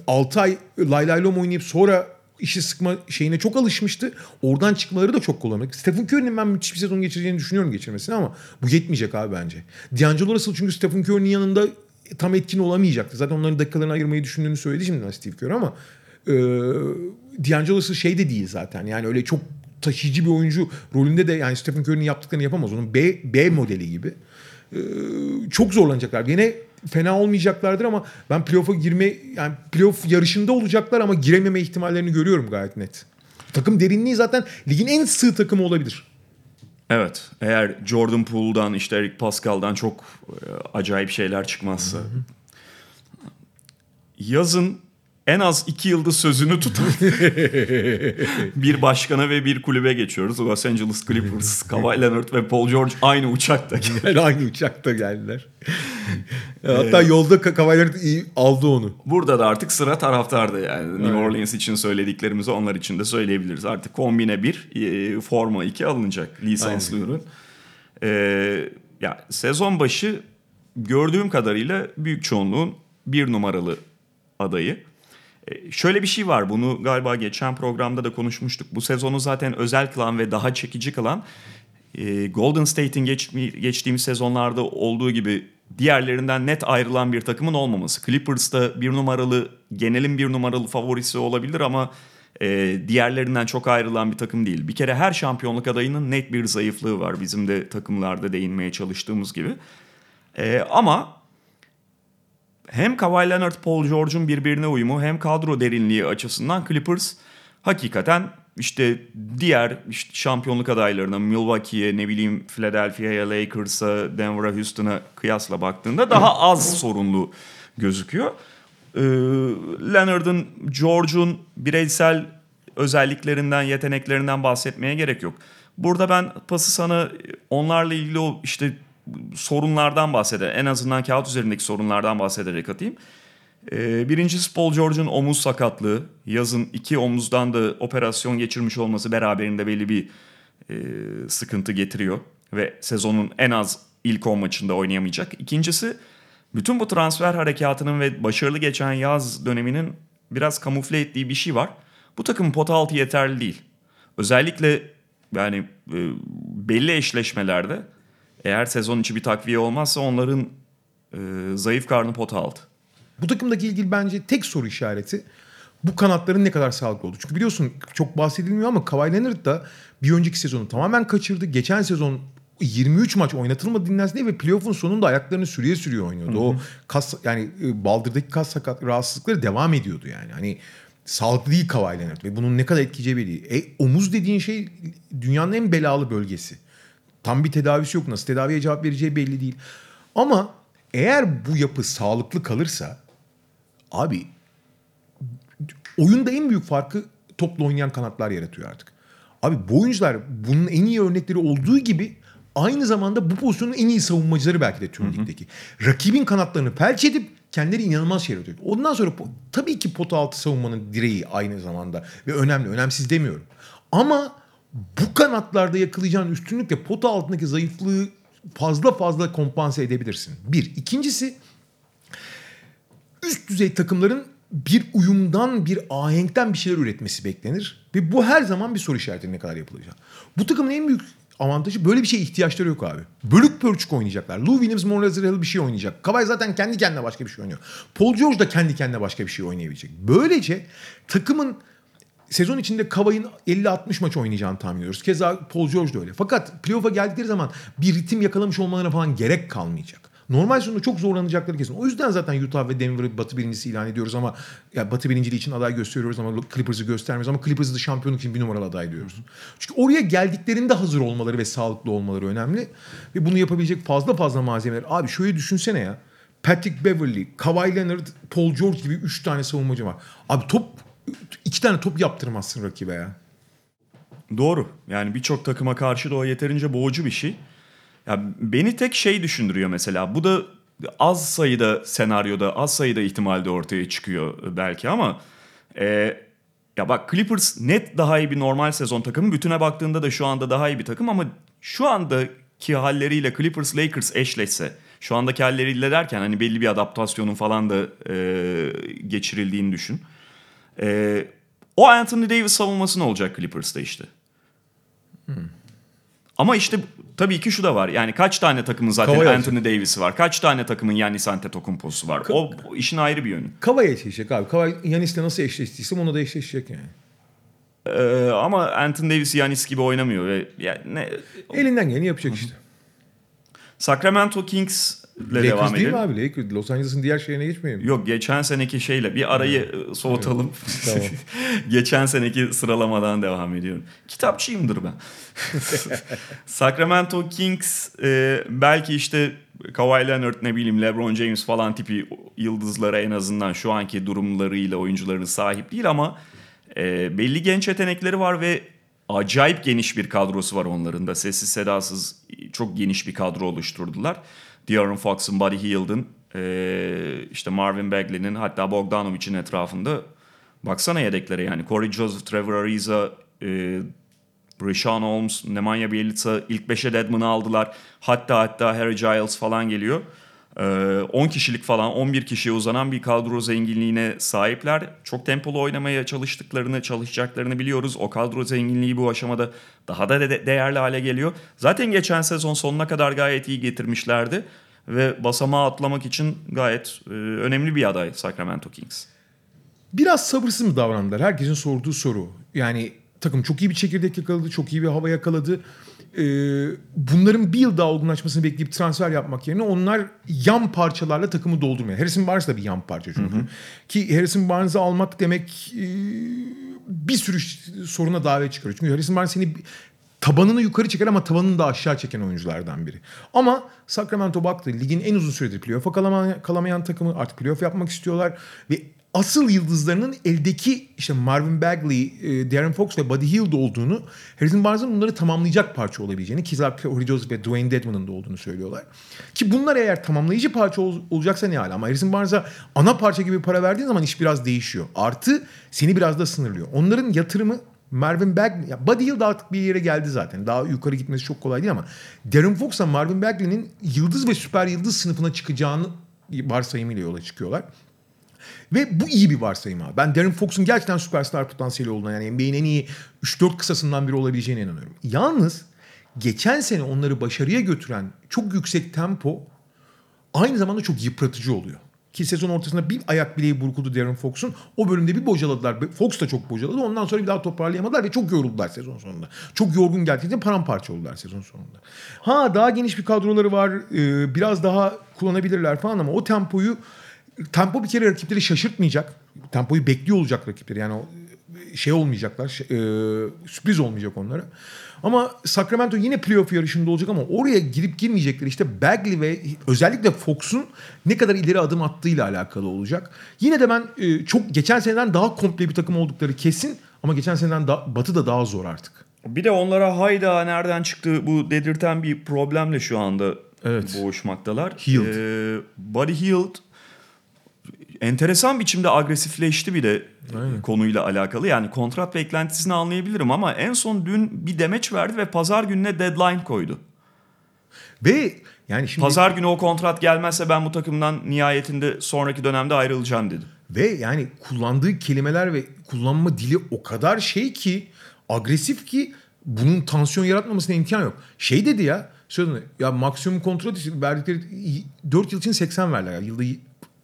6 ay lay lay lom oynayıp sonra işi sıkma şeyine çok alışmıştı. Oradan çıkmaları da çok kolay. Stephen Curry'nin ben müthiş bir sezon geçireceğini düşünüyorum geçirmesini ama bu yetmeyecek abi bence. D'Angelo Russell çünkü Stephen Curry'nin yanında tam etkin olamayacaktı. Zaten onların dakikalarını ayırmayı düşündüğünü söyledi şimdiden Steve Kerr ama e, şey de değil zaten. Yani öyle çok taşıyıcı bir oyuncu rolünde de yani Stephen Curry'nin yaptıklarını yapamaz. Onun B, B modeli gibi. Ee, çok zorlanacaklar. Yine fena olmayacaklardır ama ben playoff'a girme yani playoff yarışında olacaklar ama girememe ihtimallerini görüyorum gayet net. Takım derinliği zaten ligin en sığ takımı olabilir. Evet. Eğer Jordan Poole'dan işte Eric Pascal'dan çok e, acayip şeyler çıkmazsa. Yazın en az iki yıldız sözünü tutan bir başkana ve bir kulübe geçiyoruz. Los Angeles Clippers, Kawhi Leonard ve Paul George aynı uçakta. Yani aynı uçakta geldiler. Hatta yolda Ka- Kawhi Leonard aldı onu. Burada da artık sıra taraftarda yani. New Orleans için söylediklerimizi onlar için de söyleyebiliriz. Artık kombine 1, e, forma 2 alınacak lisanslı ürün. E, ya sezon başı gördüğüm kadarıyla büyük çoğunluğun bir numaralı adayı. E, şöyle bir şey var bunu galiba geçen programda da konuşmuştuk. Bu sezonu zaten özel kılan ve daha çekici kılan e, Golden State'in geç, geçtiğimiz sezonlarda olduğu gibi diğerlerinden net ayrılan bir takımın olmaması. Clippers'ta bir numaralı, genelin bir numaralı favorisi olabilir ama e, diğerlerinden çok ayrılan bir takım değil. Bir kere her şampiyonluk adayının net bir zayıflığı var. Bizim de takımlarda değinmeye çalıştığımız gibi. E, ama hem Kawhi Leonard, Paul George'un birbirine uyumu hem kadro derinliği açısından Clippers hakikaten işte diğer işte şampiyonluk adaylarına Milwaukee'ye ne bileyim Philadelphia'ya, Lakers'a, Denver'a, Houston'a kıyasla baktığında daha az sorunlu gözüküyor. Ee, Leonard'ın, George'un bireysel özelliklerinden, yeteneklerinden bahsetmeye gerek yok. Burada ben pası sana onlarla ilgili o işte sorunlardan bahseder. En azından kağıt üzerindeki sorunlardan bahsederek atayım. Ee, birincisi Paul George'un omuz sakatlığı. Yazın iki omuzdan da operasyon geçirmiş olması beraberinde belli bir e, sıkıntı getiriyor. Ve sezonun en az ilk 10 maçında oynayamayacak. İkincisi bütün bu transfer harekatının ve başarılı geçen yaz döneminin biraz kamufle ettiği bir şey var. Bu takımın pota altı yeterli değil. Özellikle yani e, belli eşleşmelerde eğer sezon içi bir takviye olmazsa onların e, zayıf karnı pota altı. Bu takımdaki ilgili bence tek soru işareti bu kanatların ne kadar sağlıklı oldu. Çünkü biliyorsun çok bahsedilmiyor ama Kawhi Leonard da bir önceki sezonu tamamen kaçırdı. Geçen sezon 23 maç oynatılmadı dinlensin ve playoff'un sonunda ayaklarını sürüye sürüye oynuyordu. Hı hı. O kas yani e, baldırdaki kas sakat rahatsızlıkları devam ediyordu yani. Hani sağlıklı değil Kawhi Leonard ve bunun ne kadar etkileyeceği belli. E, omuz dediğin şey dünyanın en belalı bölgesi. Tam bir tedavisi yok. Nasıl tedaviye cevap vereceği belli değil. Ama eğer bu yapı sağlıklı kalırsa abi oyunda en büyük farkı topla oynayan kanatlar yaratıyor artık. Abi bu oyuncular bunun en iyi örnekleri olduğu gibi aynı zamanda bu pozisyonun en iyi savunmacıları belki de tüm ligdeki. Rakibin kanatlarını pelç edip kendileri inanılmaz şey yaratıyor. Ondan sonra tabii ki pot altı savunmanın direği aynı zamanda ve önemli. Önemsiz demiyorum. Ama bu kanatlarda yakalayacağın üstünlükle pot altındaki zayıflığı fazla fazla kompanse edebilirsin. Bir. İkincisi üst düzey takımların bir uyumdan, bir ahenkten bir şeyler üretmesi beklenir. Ve bu her zaman bir soru işareti ne kadar yapılacak. Bu takımın en büyük avantajı böyle bir şeye ihtiyaçları yok abi. Bölük pörçük oynayacaklar. Lou Williams, Monrezl Harrell bir şey oynayacak. Kawhi zaten kendi kendine başka bir şey oynuyor. Paul George da kendi kendine başka bir şey oynayabilecek. Böylece takımın sezon içinde Kavay'ın 50-60 maç oynayacağını tahmin ediyoruz. Keza Paul George da öyle. Fakat playoff'a geldikleri zaman bir ritim yakalamış olmalarına falan gerek kalmayacak. Normal sonunda çok zorlanacakları kesin. O yüzden zaten Utah ve Denver'ı Batı birincisi ilan ediyoruz ama ya Batı birinciliği için aday gösteriyoruz ama Clippers'ı göstermiyoruz ama Clippers'ı da şampiyonluk için bir numaralı aday diyoruz. Çünkü oraya geldiklerinde hazır olmaları ve sağlıklı olmaları önemli. Ve bunu yapabilecek fazla fazla malzemeler. Abi şöyle düşünsene ya. Patrick Beverly, Kawhi Leonard, Paul George gibi 3 tane savunmacı var. Abi top iki tane top yaptırmazsın rakibe ya. Doğru. Yani birçok takıma karşı da o yeterince boğucu bir şey. Ya beni tek şey düşündürüyor mesela. Bu da az sayıda senaryoda, az sayıda ihtimalde ortaya çıkıyor belki ama e, ya bak Clippers net daha iyi bir normal sezon takımı. Bütüne baktığında da şu anda daha iyi bir takım ama şu andaki halleriyle Clippers Lakers eşleşse şu andaki halleriyle derken hani belli bir adaptasyonun falan da e, geçirildiğini düşün. E, o Anthony Davis savunması ne olacak Clippers'ta işte? Hmm. Ama işte tabii ki şu da var. Yani kaç tane takımın zaten Kavaya Anthony Davis'i var? Kaç tane takımın Yannis Antetokounmpo'su var? O, o işin ayrı bir yönü. Kavaya eşleşecek abi. Kavay Yanis'le nasıl eşleştiysem ona da eşleşecek yani. Ee, ama Anthony Davis Yanis gibi oynamıyor ve yani ne Elinden geleni yapacak işte. Sacramento Kings devam değil edelim. mi abi? Lakers. Los Angeles'ın diğer şehrine geçmeyelim. Yok geçen seneki şeyle bir arayı e, soğutalım. Tamam. geçen seneki sıralamadan devam ediyorum. Kitapçıyımdır ben. Sacramento Kings e, belki işte Kawhi Leonard ne bileyim LeBron James falan tipi yıldızlara en azından şu anki durumlarıyla oyuncularını sahip değil ama e, belli genç yetenekleri var ve acayip geniş bir kadrosu var onların da. Sessiz sedasız çok geniş bir kadro oluşturdular. De'Aaron Fox'un, Buddy Hield'ın, e, işte Marvin Bagley'nin hatta Bogdanovic'in etrafında baksana yedeklere yani. Corey Joseph, Trevor Ariza, e, Rashawn Holmes, Nemanja Bjelica ilk 5'e Deadman'ı aldılar. Hatta hatta Harry Giles falan geliyor. Ee, 10 kişilik falan 11 kişiye uzanan bir kadro zenginliğine sahipler. Çok tempolu oynamaya çalıştıklarını, çalışacaklarını biliyoruz. O kadro zenginliği bu aşamada daha da de- değerli hale geliyor. Zaten geçen sezon sonuna kadar gayet iyi getirmişlerdi. Ve basamağı atlamak için gayet e, önemli bir aday Sacramento Kings. Biraz sabırsız mı davrandılar? Herkesin sorduğu soru. Yani takım çok iyi bir çekirdek yakaladı, çok iyi bir hava yakaladı. Ee, bunların bir yıl daha olgunlaşmasını bekleyip transfer yapmak yerine onlar yan parçalarla takımı doldurmaya. Harrison Barnes da bir yan parça çünkü. Ki Harrison Barnes'ı almak demek e, bir sürü soruna davet çıkarıyor. Çünkü Harrison Barnes seni tabanını yukarı çeker ama tabanını da aşağı çeken oyunculardan biri. Ama Sacramento baktı ligin en uzun süredir playoff'a kalamayan, kalamayan takımı artık playoff yapmak istiyorlar ve asıl yıldızlarının eldeki işte Marvin Bagley, e, Darren Fox ve Buddy Hield olduğunu, Harrison Barnes'ın bunları tamamlayacak parça olabileceğini, Kizar Corey Joseph ve Dwayne Dedman'ın da olduğunu söylüyorlar. Ki bunlar eğer tamamlayıcı parça ol- olacaksa ne hala ama Harrison Barnes'a ana parça gibi para verdiğin zaman iş biraz değişiyor. Artı seni biraz da sınırlıyor. Onların yatırımı Marvin Bagley, ya Buddy Hield artık bir yere geldi zaten. Daha yukarı gitmesi çok kolay değil ama Darren Fox'la Marvin Bagley'nin yıldız ve süper yıldız sınıfına çıkacağını varsayımıyla yola çıkıyorlar. Ve bu iyi bir varsayım abi. Ben Darren Fox'un gerçekten süperstar potansiyeli olduğuna yani NBA'nin en iyi 3-4 kısasından biri olabileceğine inanıyorum. Yalnız geçen sene onları başarıya götüren çok yüksek tempo aynı zamanda çok yıpratıcı oluyor. Ki sezon ortasında bir ayak bileği burkuldu Darren Fox'un. O bölümde bir bocaladılar. Fox da çok bocaladı. Ondan sonra bir daha toparlayamadılar ve çok yoruldular sezon sonunda. Çok yorgun geldiğinde paramparça oldular sezon sonunda. Ha daha geniş bir kadroları var. Ee, biraz daha kullanabilirler falan ama o tempoyu tempo bir kere rakipleri şaşırtmayacak. Tempoyu bekliyor olacak rakipleri. Yani o şey olmayacaklar. şey- e, sürpriz olmayacak onlara. Ama Sacramento yine playoff yarışında olacak ama oraya girip girmeyecekleri işte Bagley ve özellikle Fox'un ne kadar ileri adım attığıyla alakalı olacak. Yine de ben e, çok geçen seneden daha komple bir takım oldukları kesin ama geçen seneden da, Batı da daha zor artık. Bir de onlara hayda nereden çıktı bu dedirten bir problemle şu anda Evet. boğuşmaktalar. Hield. Ee, Buddy Hield enteresan biçimde agresifleşti bir de Aynen. konuyla alakalı. Yani kontrat beklentisini anlayabilirim ama en son dün bir demeç verdi ve pazar gününe deadline koydu. Ve yani şimdi Pazar günü o kontrat gelmezse ben bu takımdan nihayetinde sonraki dönemde ayrılacağım dedi. Ve yani kullandığı kelimeler ve kullanma dili o kadar şey ki agresif ki bunun tansiyon yaratmamasına imkan yok. Şey dedi ya söyledi ya maksimum kontrat için verdikleri 4 yıl için 80 verdiler. Ya, yılda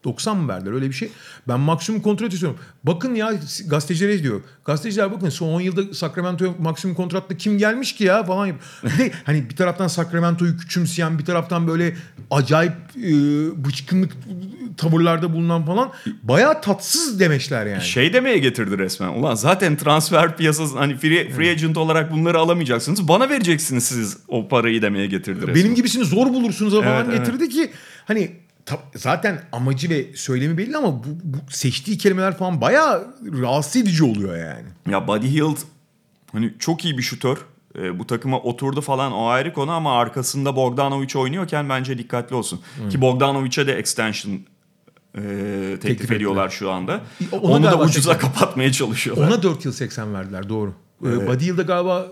90 mı verdiler öyle bir şey. Ben maksimum kontrat istiyorum. Bakın ya gazetecilere diyor. Gazeteciler bakın son 10 yılda Sacramento'ya maksimum kontratla kim gelmiş ki ya falan. de hani bir taraftan Sacramento'yu küçümseyen bir taraftan böyle acayip e, bıçkınlık tavırlarda bulunan falan bayağı tatsız demeçler yani. Şey demeye getirdi resmen. Ulan zaten transfer piyasası hani free, free agent olarak bunları alamayacaksınız. Bana vereceksiniz siz o parayı demeye getirdi resmen. Benim gibisini zor bulursunuz falan Evet, getirdi ki hani zaten amacı ve söylemi belli ama bu, bu seçtiği kelimeler falan bayağı rahatsız edici oluyor yani. Ya Buddy Hield hani çok iyi bir şutör. Ee, bu takıma oturdu falan o ayrı konu ama arkasında Bogdanovic oynuyorken bence dikkatli olsun. Ki Bogdanovic'e de extension e, teklif, Teklif ediyorlar şu anda. Ona Onu da ucuza teklif- kapatmaya çalışıyorlar. Ona 4 yıl 80 verdiler doğru. Ee, Buddy Hield'a galiba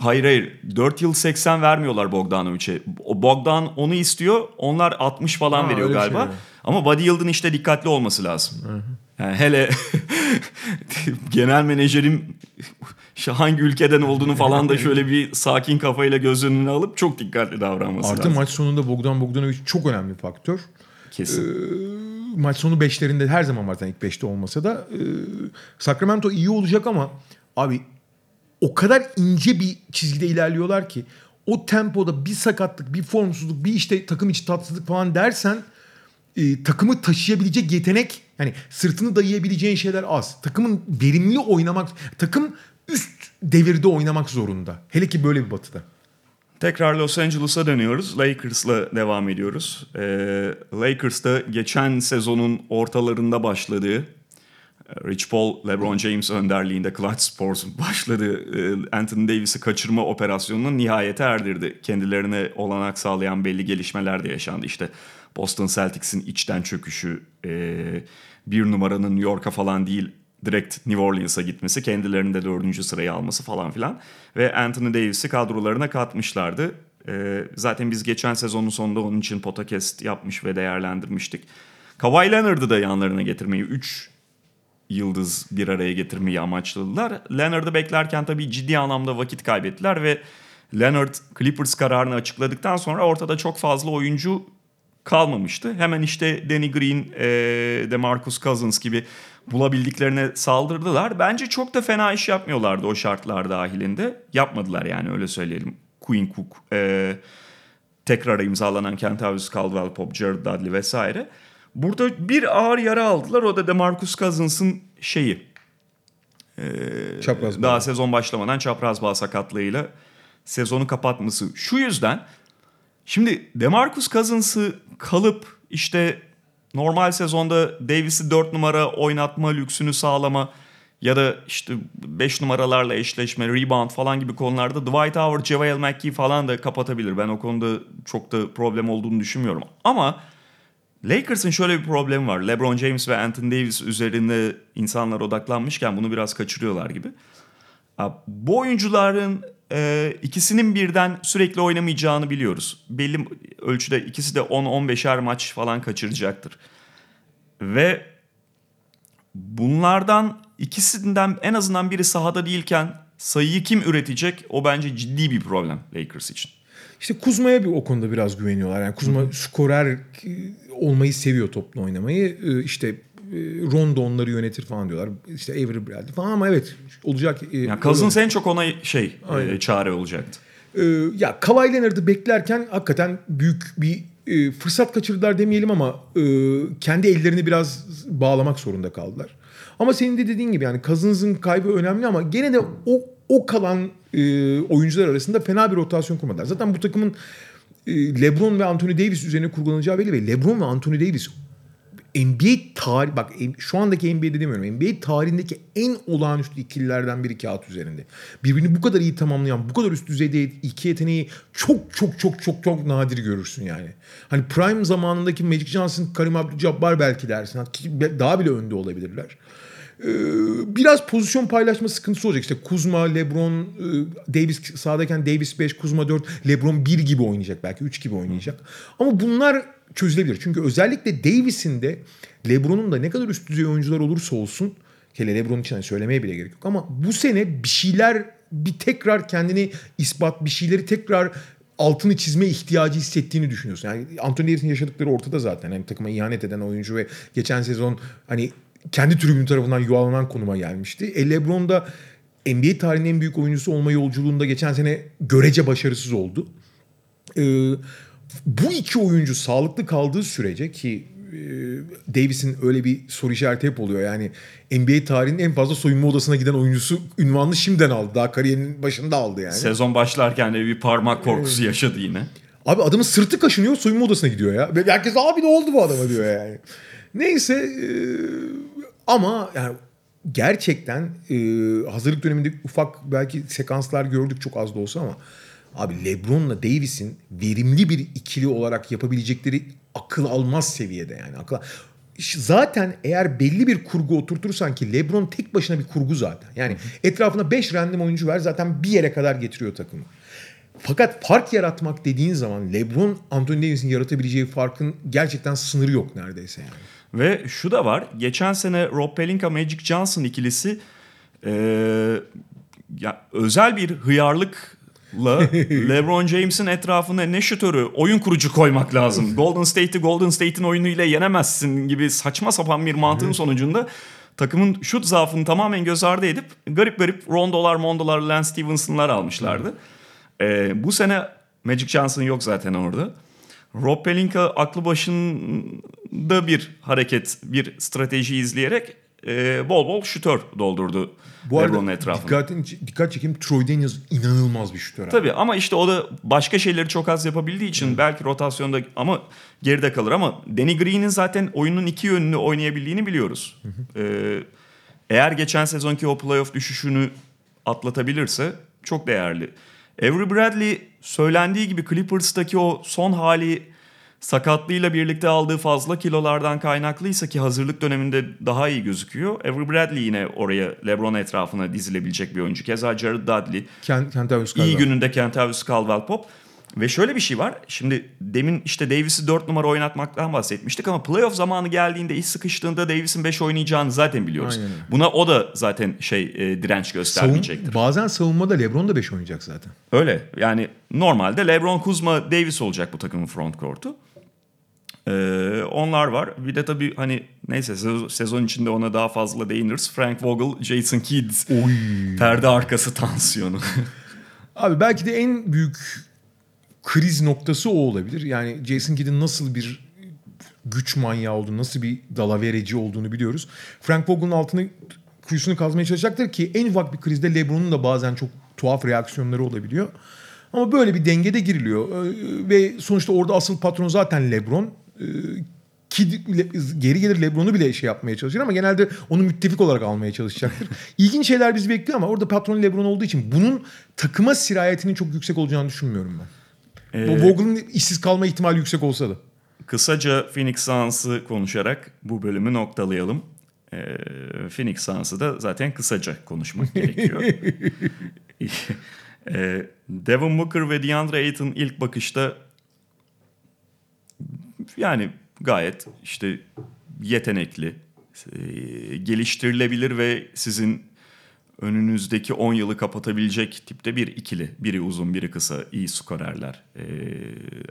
Hayır hayır 4 yıl 80 vermiyorlar Bogdanovic'e. Bogdan onu istiyor onlar 60 falan Ha, veriyor galiba. şey. Ama Buddy Hield'ın işte dikkatli olması lazım. Yani hele genel menajerim hangi ülkeden olduğunu falan da şöyle bir sakin kafayla göz önüne alıp çok dikkatli davranması artı lazım. maç sonunda Bogdan Bogdanovic çok önemli faktör. Kesin. Maç sonu 5'lerinde her zaman var zaten ilk 5'te olmasa da e, Sacramento iyi olacak ama abi o kadar ince bir çizgide ilerliyorlar ki o tempoda bir sakatlık, bir formsuzluk, bir işte takım içi tatsızlık falan dersen e, takımı taşıyabilecek yetenek yani sırtını dayayabileceğin şeyler az. Takımın verimli oynamak, takım üst devirde oynamak zorunda. Hele ki böyle bir batıda. Tekrar Los Angeles'a dönüyoruz. Lakers'la devam ediyoruz. Ee, Lakers'ta geçen sezonun ortalarında başladığı Rich Paul, LeBron James önderliğinde Clutch Sports'un başladığı e, Anthony Davis'i kaçırma operasyonunu nihayete erdirdi. Kendilerine olanak sağlayan belli gelişmeler de yaşandı. İşte Boston Celtics'in içten çöküşü, e, bir numaranın New York'a falan değil direkt New Orleans'a gitmesi, kendilerinin de dördüncü sırayı alması falan filan. Ve Anthony Davis'i kadrolarına katmışlardı. Ee, zaten biz geçen sezonun sonunda onun için podcast yapmış ve değerlendirmiştik. Kawhi Leonard'ı da yanlarına getirmeyi 3 yıldız bir araya getirmeyi amaçladılar. Leonard'ı beklerken tabii ciddi anlamda vakit kaybettiler ve Leonard Clippers kararını açıkladıktan sonra ortada çok fazla oyuncu kalmamıştı. Hemen işte Danny Green, e, DeMarcus Cousins gibi bulabildiklerine saldırdılar. Bence çok da fena iş yapmıyorlardı o şartlar dahilinde. Yapmadılar yani öyle söyleyelim. Quinn Cook, e, tekrar imzalanan Kentavius Caldwell Pope, Jared Dudley vesaire. Burada bir ağır yara aldılar. O da DeMarcus Cousins'ın şeyi. E, Çapraz bağ. daha sezon başlamadan çapraz bağ sakatlığıyla sezonu kapatması. Şu yüzden şimdi DeMarcus Cousins'ı kalıp işte normal sezonda Davis'i 4 numara oynatma lüksünü sağlama ya da işte 5 numaralarla eşleşme, rebound falan gibi konularda Dwight Howard, JaVale McGee falan da kapatabilir. Ben o konuda çok da problem olduğunu düşünmüyorum. Ama Lakers'ın şöyle bir problemi var. LeBron James ve Anthony Davis üzerinde insanlar odaklanmışken bunu biraz kaçırıyorlar gibi. Bu oyuncuların e, ikisinin birden sürekli oynamayacağını biliyoruz. Belli ölçüde ikisi de 10-15'er maç falan kaçıracaktır. Ve bunlardan ikisinden en azından biri sahada değilken sayıyı kim üretecek o bence ciddi bir problem Lakers için. İşte Kuzma'ya bir o konuda biraz güveniyorlar. Yani Kuzma skorer e, olmayı seviyor topla oynamayı. E, İşte e, Rondo onları yönetir falan diyorlar. İşte Avery Bradley falan ama evet olacak. e, Yani Cousins en çok ona şey e, çare olacaktı. Ee, ya Kawhi Leonard'ı beklerken hakikaten büyük bir fırsat kaçırdılar demeyelim ama kendi ellerini biraz bağlamak zorunda kaldılar. Ama senin de dediğin gibi yani Cousins'ın kaybı önemli ama gene de o o kalan e, oyuncular arasında fena bir rotasyon kurmadılar. Zaten bu takımın e, LeBron ve Anthony Davis üzerine kurgulanacağı belli ve LeBron ve Anthony Davis NBA tarih bak şu andaki NBA'de demiyorum. NBA tarihindeki en olağanüstü ikililerden biri kağıt üzerinde. Birbirini bu kadar iyi tamamlayan, bu kadar üst düzeyde iki yeteneği çok çok çok çok çok nadir görürsün yani. Hani prime zamanındaki Magic Johnson, Karim Abdul-Jabbar belki dersin. Daha bile önde olabilirler. Ee, biraz pozisyon paylaşma sıkıntısı olacak. İşte Kuzma, LeBron, e, Davis sağdayken Davis 5, Kuzma 4, LeBron 1 gibi oynayacak belki 3 gibi oynayacak. Ama bunlar çözülebilir. Çünkü özellikle Davis'in de LeBron'un da ne kadar üst düzey oyuncular olursa olsun hele LeBron için hani söylemeye bile gerek yok ama bu sene bir şeyler bir tekrar kendini ispat bir şeyleri tekrar altını çizme ihtiyacı hissettiğini düşünüyorsun. Yani Anthony Davis'in yaşadıkları ortada zaten. Hani takıma ihanet eden oyuncu ve geçen sezon hani kendi tribünü tarafından yuvalanan konuma gelmişti. E LeBron da NBA tarihinin en büyük oyuncusu olma yolculuğunda geçen sene görece başarısız oldu. Ee, bu iki oyuncu sağlıklı kaldığı sürece ki e, Davis'in öyle bir soru işareti hep oluyor. Yani NBA tarihinin en fazla soyunma odasına giden oyuncusu ünvanını şimdiden aldı. Daha kariyerinin başında aldı yani. Sezon başlarken de bir parmak korkusu yaşadı yine. Abi adamın sırtı kaşınıyor soyunma odasına gidiyor ya. Herkes abi ne oldu bu adama diyor yani. Neyse e, ama yani gerçekten e, hazırlık döneminde ufak belki sekanslar gördük çok az da olsa ama abi LeBron'la Davis'in verimli bir ikili olarak yapabilecekleri akıl almaz seviyede yani. Akıl Zaten eğer belli bir kurgu oturtursan ki LeBron tek başına bir kurgu zaten. Yani etrafına 5 random oyuncu ver zaten bir yere kadar getiriyor takımı. Fakat fark yaratmak dediğin zaman LeBron Anthony Davis'in yaratabileceği farkın gerçekten sınırı yok neredeyse yani. Ve şu da var. Geçen sene Rob Pelinka Magic Johnson ikilisi e, ya özel bir hıyarlıkla LeBron James'in etrafına ne şutörü oyun kurucu koymak lazım. Golden State'i Golden State'in oyunuyla yenemezsin gibi saçma sapan bir mantığın sonucunda takımın şut zaafını tamamen göz ardı edip garip garip Rondolar, Mondolar, Lance Stevenson'lar almışlardı. E, bu sene Magic Johnson yok zaten orada. Rob Pelinka aklı başında bir hareket, bir strateji izleyerek e, bol bol şütör doldurdu Bu arada etrafına. dikkat, dikkat çekeyim Troy Daniels inanılmaz bir şutör. abi. Tabii ama işte o da başka şeyleri çok az yapabildiği için belki rotasyonda ama geride kalır ama Danny Green'in zaten oyunun iki yönünü oynayabildiğini biliyoruz. Ee, eğer geçen sezonki o playoff düşüşünü atlatabilirse çok değerli. Avery Bradley söylendiği gibi Clippers'taki o son hali sakatlığıyla birlikte aldığı fazla kilolardan kaynaklıysa ki hazırlık döneminde daha iyi gözüküyor. Avery Bradley yine oraya LeBron etrafına dizilebilecek bir oyuncu. Keza Jared Dudley. Kent, Kentavius İyi Caldwell. gününde Kentavius Caldwell Pop. Ve şöyle bir şey var. Şimdi demin işte Davis'i 4 numara oynatmaktan bahsetmiştik ama playoff zamanı geldiğinde iş sıkıştığında Davis'in 5 oynayacağını zaten biliyoruz. Aynen. Buna o da zaten şey e, direnç Savun, göstermeyecektir. bazen savunmada LeBron da 5 oynayacak zaten. Öyle. Yani normalde LeBron, Kuzma, Davis olacak bu takımın front court'u. Ee, onlar var. Bir de tabii hani neyse sezon, içinde ona daha fazla değiniriz. Frank Vogel, Jason Kidd. Perde arkası tansiyonu. Abi belki de en büyük kriz noktası o olabilir. Yani Jason Kidd'in nasıl bir güç manyağı olduğunu, nasıl bir dalavereci olduğunu biliyoruz. Frank Vogel'ın altını kuyusunu kazmaya çalışacaktır ki en ufak bir krizde LeBron'un da bazen çok tuhaf reaksiyonları olabiliyor. Ama böyle bir dengede giriliyor. Ee, Ve sonuçta orada asıl patron zaten LeBron. Ee, Kid geri gelir LeBron'u bile şey yapmaya çalışır ama genelde onu müttefik olarak almaya çalışacaktır. İlginç şeyler bizi bekliyor ama orada patron LeBron olduğu için bunun takıma sirayetinin çok yüksek olacağını düşünmüyorum ben. Bu Vogel'ın işsiz kalma ihtimali yüksek olsa da. Kısaca Phoenix Suns'ı konuşarak bu bölümü noktalayalım. Ee, Phoenix Suns'ı da zaten kısaca konuşmak gerekiyor. Ee, Devin Booker ve DeAndre Ayton ilk bakışta yani gayet işte yetenekli, e, geliştirilebilir ve sizin önünüzdeki 10 yılı kapatabilecek tipte bir ikili. Biri uzun, biri kısa, iyi skorerler. E,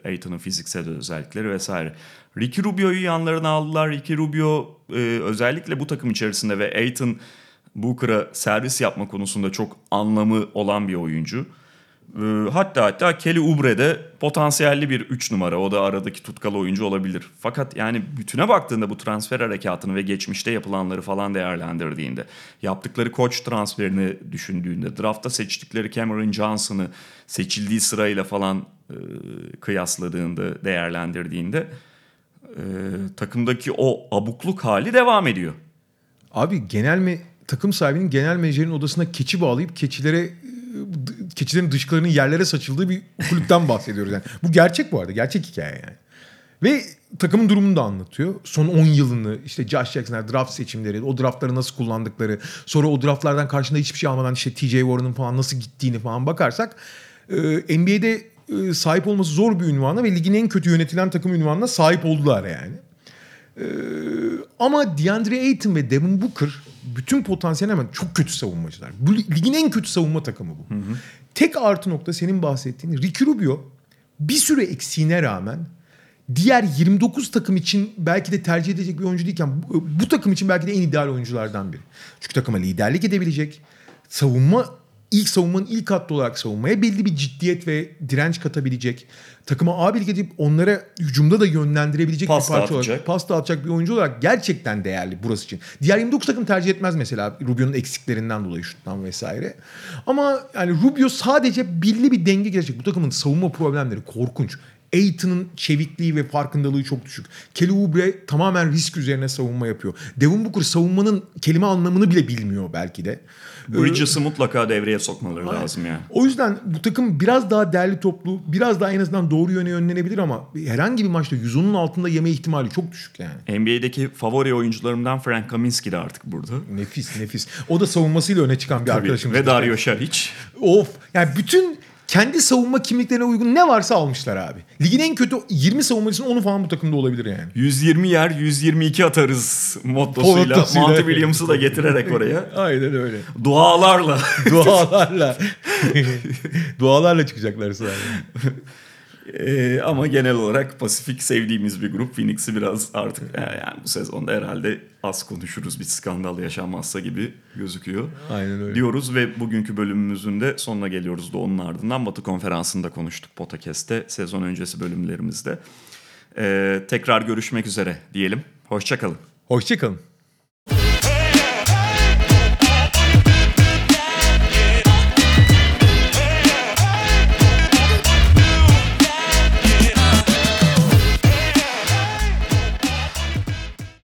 Ayton'un fiziksel özellikleri vesaire. Ricky Rubio'yu yanlarına aldılar. Ricky Rubio e, özellikle bu takım içerisinde ve Ayton Booker'a servis yapma konusunda çok anlamı olan bir oyuncu. Ee, Hatta hatta Kelly Oubre de potansiyelli bir 3 numara. O da aradaki tutkalı oyuncu olabilir. Fakat yani bütüne baktığında bu transfer harekatını ve geçmişte yapılanları falan değerlendirdiğinde, yaptıkları koç transferini düşündüğünde, draftta seçtikleri Cameron Johnson'ı seçildiği sırayla falan e, kıyasladığında, değerlendirdiğinde e, takımdaki o abukluk hali devam ediyor. Abi genel me takım sahibinin genel menajerin odasına keçi bağlayıp keçilere keçilerin dışkılarının yerlere saçıldığı bir kulüpten bahsediyoruz yani. Bu gerçek bu arada. Gerçek hikaye yani. Ve takımın durumunu da anlatıyor. Son 10 yılını işte Josh Jackson'lar draft seçimleri, o draftları nasıl kullandıkları, sonra o draftlardan karşında hiçbir şey almadan işte TJ Warren'ın falan nasıl gittiğini falan bakarsak e, NBA'de e, sahip olması zor bir ünvana ve ligin en kötü yönetilen takım ünvanına sahip oldular yani. Ama DeAndre Ayton ve Devin Booker bütün potansiyel hemen çok kötü savunmacılar. Bu ligin en kötü savunma takımı bu. Tek artı nokta senin bahsettiğin Ricky Rubio bir süre eksiğine rağmen diğer 29 takım için belki de tercih edecek bir oyuncu değilken bu, bu takım için belki de en ideal oyunculardan biri. Çünkü takıma liderlik edebilecek, savunma ilk savunmanın ilk hattı olarak savunmaya belli bir ciddiyet ve direnç katabilecek, takıma abilik edip onlara hücumda da yönlendirebilecek Pas bir parça olarak pas dağıtacak bir oyuncu olarak gerçekten değerli burası için. Diğer 29 takım tercih etmez mesela Rubio'nun eksiklerinden dolayı şuttan vesaire. Ama yani Rubio sadece belli bir denge gelecek. Bu takımın savunma problemleri korkunç. Aiton'un çevikliği ve farkındalığı çok düşük. Kelly Oubre tamamen risk üzerine savunma yapıyor. Devin Booker savunmanın kelime anlamını bile bilmiyor belki de. Bridges'ı mutlaka devreye sokmaları lazım yani. O yüzden bu takım biraz daha değerli toplu, biraz daha en azından doğru yöne yönlenebilir ama herhangi bir maçta 110'un altında yeme ihtimali çok düşük yani. NBA'deki favori oyuncularımdan Frank Kaminsky de artık burada. Nefis nefis. O da savunmasıyla öne çıkan bir Tabii. arkadaşımız. Ve Dario Saric. Of. Yani bütün kendi savunma kimliklerine uygun ne varsa almışlar abi. Ligin en kötü 20 savunmacısının onu falan bu takımda olabilir yani. 120 yer 122 atarız mottosuyla. Mottosuyla. Monty Williams'ı da getirerek oraya. Aynen öyle. Dualarla. Dualarla. Dualarla çıkacaklar sahaya. Ee, ama genel olarak Pasifik sevdiğimiz bir grup. Phoenix'i biraz artık e, yani bu sezonda herhalde az konuşuruz bir skandal yaşanmazsa gibi gözüküyor. Aynen öyle. Diyoruz ve bugünkü bölümümüzün de sonuna geliyoruz da onun ardından Batı Konferansı'nda konuştuk Potakest'te sezon öncesi bölümlerimizde. Ee, tekrar görüşmek üzere diyelim. Hoşçakalın. Hoşçakalın.